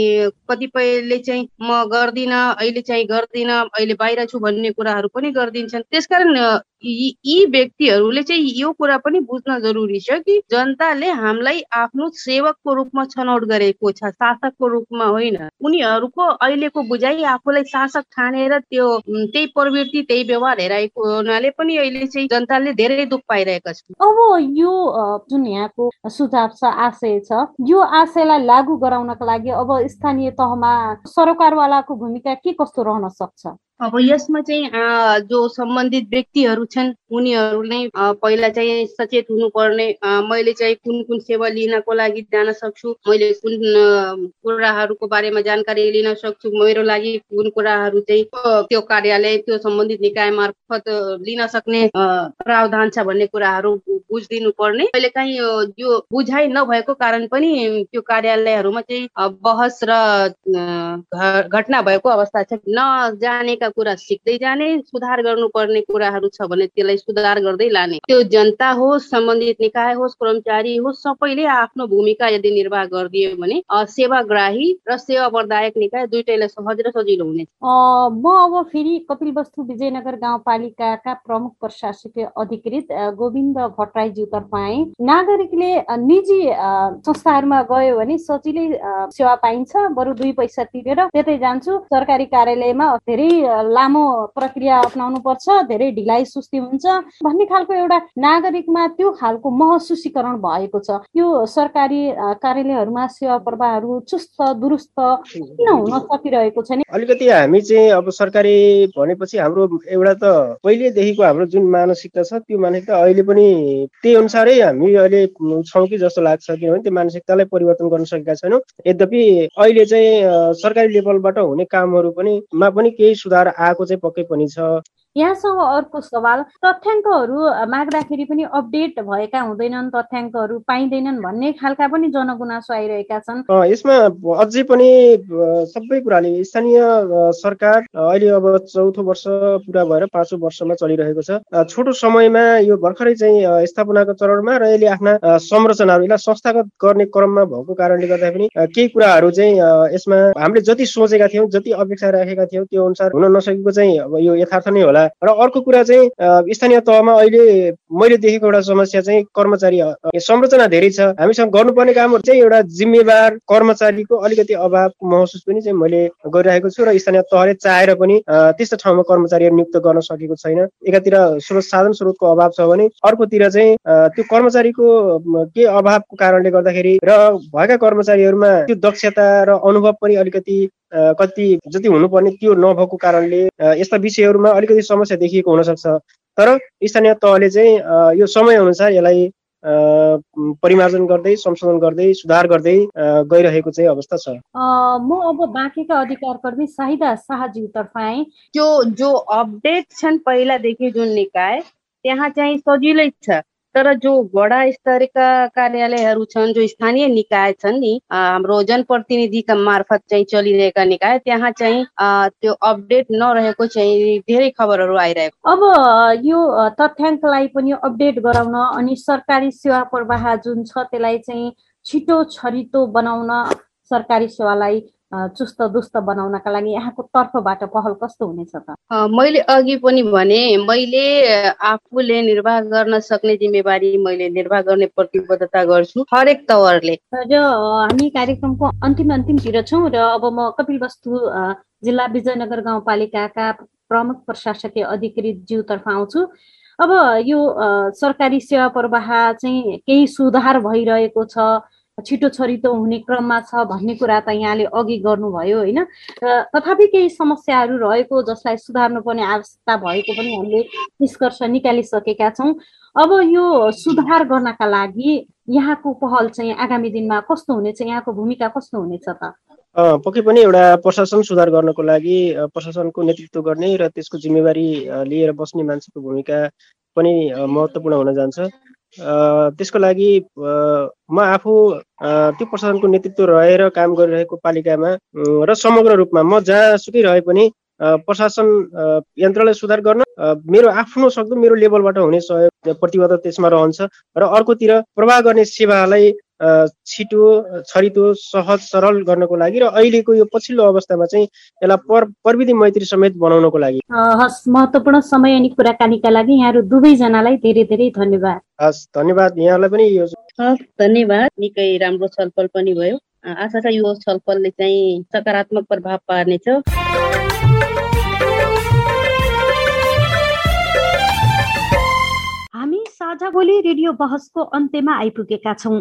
कतिपयले चाहिँ म गर्दिनँ अहिले चाहिँ गर्दिनँ अहिले बाहिर छु भन्ने कुराहरू पनि गरिदिन्छन्। त्यसकारण यी व्यक्तिहरूले चाहिँ यो कुरा पनि बुझ्न जरुरी छ कि जनताले हामीलाई आफ्नो सेवकको रूपमा छनौट गरेको छ शासकको रूपमा होइन। उनीहरूको अहिलेको बुझाइ आफूलाई शासक ठानेर त्यो त्यही प्रवृत्ति त्यही व्यवहार हेराएको हुनाले पनि अहिले चाहिँ जनताले धेरै दुःख पाइरहेका छन्। अब यो जुन यहाँको सुझाव छ आशय छ यो आशयलाई लागू गराउनका लागि अब स्थानीय तहमा सरकारवालाको भूमिका के कस्तो रहन सक्छ? अब यसमा चाहिँ जो सम्बन्धित व्यक्तिहरू छन् उनीहरू नै पहिला चाहिँ सचेत हुनुपर्ने मैले चाहिँ कुन कुन सेवा लिनको लागि जान सक्छु मैले कुन कुराहरूको बारेमा जानकारी लिन सक्छु मेरो लागि कुन कुराहरू चाहिँ त्यो कार्यालय त्यो सम्बन्धित निकाय मार्फत लिन सक्ने प्रावधान छ भन्ने कुराहरू बुझिदिनु पर्ने कहिले काहीँ यो बुझाइ नभएको कारण पनि त्यो कार्यालयहरूमा चाहिँ बहस र घटना भएको अवस्था छ। नजानेका नजानेका कुरा सिक्दै जाने सुधार गर्नुपर्ने कुराहरू छ भने त्यसलाई सुधार गर्दै लाने। त्यो जनता होस् सम्बन्धित निकाय होस् कर्मचारी होस् सबैले आफ्नो भूमिका यदि निर्वाह गरिदियो भने सेवाग्राही र सेवा प्रदायक निकाय दुइटैलाई सहज र सजिलो हुनेछ। म अब फेरि कपिल वस्तु विजयनगर गाउँपालिकाका प्रमुख प्रशासकीय अधिकृत गोविन्द भट्टराईज्यूतर्फ आए। नागरिकले निजी संस्थाहरूमा गयो भने सजिलै सेवा पाइन्छ। बरु दुई पैसा तिरेर त्यतै जान्छु। सरकारी कार्यालयमा धेरै लामो प्रक्रिया अप्नाउनु पर्छ धेरै ढिलाइ सुस्ती हुन्छ भन्ने खालको एउटा नागरिकमा त्यो खालको महसुसीकरण भएको छ। यो सरकारी कार्यालयहरूमा सेवा प्रवाहहरू चुस्त दुरुस्त किन हुन सकिरहेको छ नि? अलिकति हामी चाहिँ अब सरकारी भनेपछि हाम्रो एउटा त पहिलेदेखिको हाम्रो जुन मानसिकता छ त्यो मानसिकता अहिले पनि त्यही अनुसारै हामी अहिले छौँ कि जस्तो लाग्छ किनभने त्यो मानसिकतालाई परिवर्तन गर्न सकेका छैनौँ। यद्यपि अहिले चाहिँ सरकारी लेभलबाट हुने कामहरू पनि मा पनि केही सुधार आएको चाहिँ पक्कै पनि छ। यहाँसँग अर्को सवाल तथ्याङ्कहरू माग्दाखेरि पनि अपडेट भएका हुँदैनन् तथ्याङ्कहरू पाइँदैनन् भन्ने खालका पनि जनगुनासो आइरहेका छन्। यसमा अझै पनि सबै कुराले स्थानीय सरकार अहिले अब चौथो वर्ष पुरा भएर पाँचौँ वर्षमा चलिरहेको छ। छोटो समयमा यो भर्खरै चाहिँ स्थापनाको चरणमा र यसले आफ्ना संरचनाहरू यसलाई संस्थागत गर्ने क्रममा भएको कारणले गर्दा पनि केही कुराहरू चाहिँ यसमा हामीले जति सोचेका थियौँ जति अपेक्षा राखेका थियौँ त्यो अनुसार हुन नसकेको चाहिँ अब यो यथार्थ नै होला। र अर्को कुरा चाहिँ स्थानीय तहमा अहिले मैले देखेको एउटा समस्या चाहिँ कर्मचारी संरचना धेरै छ। हामीसँग गर्नुपर्ने कामहरू चाहिँ एउटा जिम्मेवार कर्मचारीको अलिकति अभाव महसुस पनि चाहिँ मैले गरिरहेको छु र स्थानीय तहले चाहेर पनि त्यस्तो ठाउँमा कर्मचारीहरू नियुक्त गर्न सकेको छैन। एकातिर स्रोत साधन स्रोतको अभाव छ भने अर्कोतिर चाहिँ त्यो कर्मचारीको के अभावको कारणले गर्दाखेरि र भएका कर्मचारीहरूमा त्यो दक्षता र अनुभव पनि अलिकति कति जति हुनुपर्ने त्यो नभएको कारणले यस्ता विषयहरूमा अलिकति समस्या देखिएको हुनसक्छ। तर स्थानीय तहले चाहिँ यो समय अनुसार यसलाई परिमार्जन गर्दै संशोधन गर्दै सुधार गर्दै गइरहेको चाहिँ अवस्था छ। म अब बाँकीका अधिकार कर्मी साहिदा शाहज्यूतर्फ आएँ। त्यो जो अपडेट छन् पहिलादेखि जुन निकाय त्यहाँ चाहिँ सजिलै छ। तर जो वडा स्तरका कार्यालयहरू छन् जो स्थानीय निकाय छन् नि हाम्रो जनप्रतिनिधिका मार्फत चाहिँ चलिरहेका निकाय त्यहाँ चाहिँ त्यो अपडेट नरहेको चाहिँ धेरै खबरहरू आइरहेको अब यो तथ्याङ्कलाई पनि अपडेट गराउन अनि सरकारी सेवा प्रवाह जुन छ त्यसलाई चाहिँ छिटो छरितो बनाउन सरकारी सेवालाई चुस्त दुस्त बनाउनका लागि यहाँको तर्फबाट पहल कस्तो हुनेछ त? मैले अघि पनि भने मैले आफूले निर्वाह गर्न सक्ने जिम्मेवारी मैले निर्वाह गर्ने प्रतिबद्धता गर्छु हरेक तवरले। र हामी कार्यक्रमको अन्तिम अन्तिमतिर छौँ र अब म कपिल वस्तु जिल्ला विजयनगर गाउँपालिकाका प्रमुख प्रशासकीय अधिकृत ज्यूतर्फ आउँछु। अब यो सरकारी सेवा प्रवाह चाहिँ केही सुधार भइरहेको छ छिटो छरितो हुने क्रममा छ भन्ने कुरा त यहाँले अघि गर्नुभयो होइन? तथापि केही समस्याहरू रहेको जसलाई सुधार्नुपर्ने आवश्यकता भएको पनि हामीले निष्कर्ष निकालिसकेका छौँ। अब यो सुधार गर्नका लागि यहाँको पहल चाहिँ आगामी दिनमा कस्तो हुनेछ? यहाँको भूमिका कस्तो हुनेछ त? पक्कै पनि एउटा प्रशासन सुधार गर्नको लागि प्रशासनको नेतृत्व गर्ने र त्यसको जिम्मेवारी लिएर बस्ने मान्छेको भूमिका पनि महत्त्वपूर्ण हुन जान्छ। त्यसको लागि म आफू त्यो प्रशासनको नेतृत्व रहेर काम गरिरहेको पालिकामा र समग्र रूपमा म जहाँसुकै रहे पनि प्रशासन यन्त्रलाई सुधार गर्न मेरो आफ्नो सक्दो मेरो लेभलबाट हुने सहयोग प्रतिबद्ध त्यसमा रहन्छ र अर्कोतिर प्रवाह गर्ने सेवालाई छिटो छरितो सहज सरल गर्नको लागि र अहिलेको यो पछिल्लो अवस्थामा चाहिँ यसलाई पर प्रविधि मैत्री समेत बनाउनको लागि। हस् महत्त्वपूर्ण समय अनि कुराकानीका लागि यहाँहरू दुवैजनालाई धेरै धेरै धन्यवाद। हस् धन्यवाद। यहाँलाई पनि यो हस् धन्यवाद। निकै राम्रो छलफल पनि भयो। आशा छ यो छलफलले चाहिँ सकारात्मक प्रभाव पार्नेछ। हामी साझा बोली रेडियो बहसको अन्त्यमा आइपुगेका छौँ।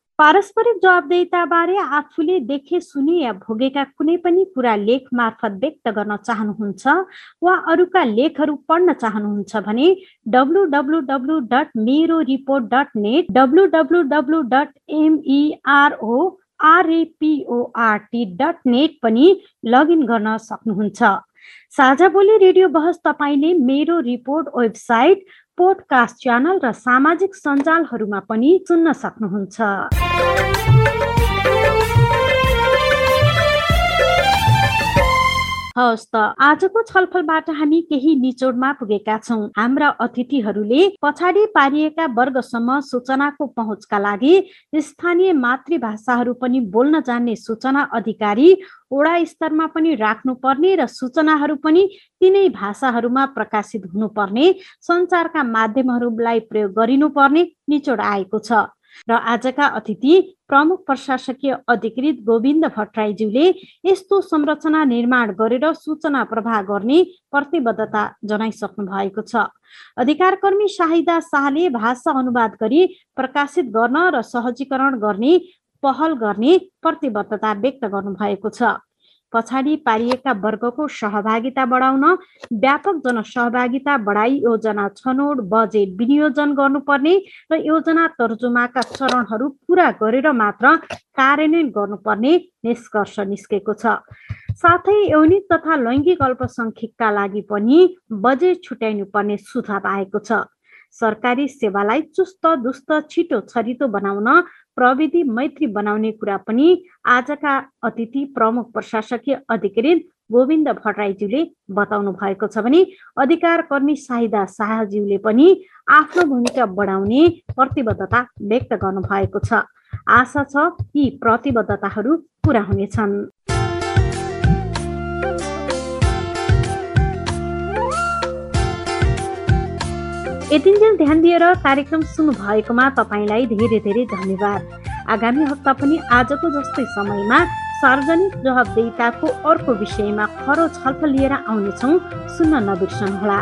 पारस्परिक जवाबदेताबारे आफूले देखे सुने या भोगेका कुनै पनि कुरा लेख मार्फत व्यक्त गर्न चाहनुहुन्छ वा अरूका लेखहरू पढ्न चाहनुहुन्छ भने डब्लु डब्लु डब्लु डट मेरो report dot net W W W dot MERO REPORT dot net पनि लगइन गर्न सक्नुहुन्छ। साझा बोली रेडियो बहस तपाईँले मेरो रिपोर्ट वेबसाइट पोडकास्ट च्यानल र सामाजिक सञ्जालहरूमा पनि सुन्न सक्नुहुन्छ। हवस् त। आजको छलफलबाट हामी केही निचोडमा पुगेका छौँ। हाम्रा अतिथिहरूले पछाडि पारिएका वर्गसम्म सूचनाको पहुँचका लागि स्थानीय मातृभाषाहरू पनि बोल्न जान्ने सूचना अधिकारी वडा स्तरमा पनि राख्नुपर्ने र सूचनाहरू पनि तिनै भाषाहरूमा प्रकाशित हुनुपर्ने सञ्चारका माध्यमहरूलाई प्रयोग गरिनुपर्ने निचोड आएको छ। र आजका अतिथि प्रमुख प्रशासकीय अधिकृत गोविन्द भट्टराईज्यूले यस्तो संरचना निर्माण गरेर सूचना प्रवाह गर्ने प्रतिबद्धता जनाइसक्नु भएको छ। अधिकार कर्मी शाहिदा शाहले भाषा अनुवाद गरी प्रकाशित गर्न र सहजीकरण गर्ने पहल गर्ने प्रतिबद्धता व्यक्त गर्नु भएको छ। पछाडि पारिएका वर्गको सहभागिता बढाउन व्यापक जनसहभागिता बढाई योजना छनौट बजेट विनियोजन गर्नुपर्ने र योजना तर्जुमाका चरणहरू पुरा गरेर मात्र कार्यान्वयन गर्नुपर्ने निष्कर्ष निस्केको छ। साथै यौनिक तथा लैङ्गिक अल्पसङ्ख्यकका लागि पनि बजेट छुट्याइनु पर्ने सुझाव आएको छ। सरकारी सेवालाई चुस्त दुस्त छिटो छरितो बनाउन प्रविधि मैत्री बनाउने कुरा पनि आजका अतिथि प्रमुख प्रशासकीय अधिकृत गोविन्द भट्टराईज्यूले बताउनु भएको छ भने अधिकार कर्मी साहिदा शाहज्यूले पनि आफ्नो भूमिका बढाउने प्रतिबद्धता व्यक्त गर्नु भएको छ। आशा छ यी प्रतिबद्धताहरू पुरा हुनेछन्। यतिन्जेल ध्यान दिएर कार्यक्रम सुन्नु भएकोमा तपाईँलाई धेरै धेरै धन्यवाद। आगामी हप्ता पनि आजको जस्तै समयमा सार्वजनिक जवाबदेताको अर्को विषयमा खरो छलफल लिएर आउनेछौँ सुन्न नबिर्सनुहोला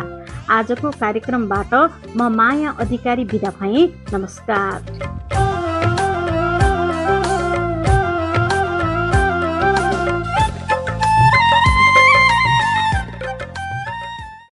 आजको कार्यक्रमबाट म माया अधिकारी विदा भएँ नमस्कार।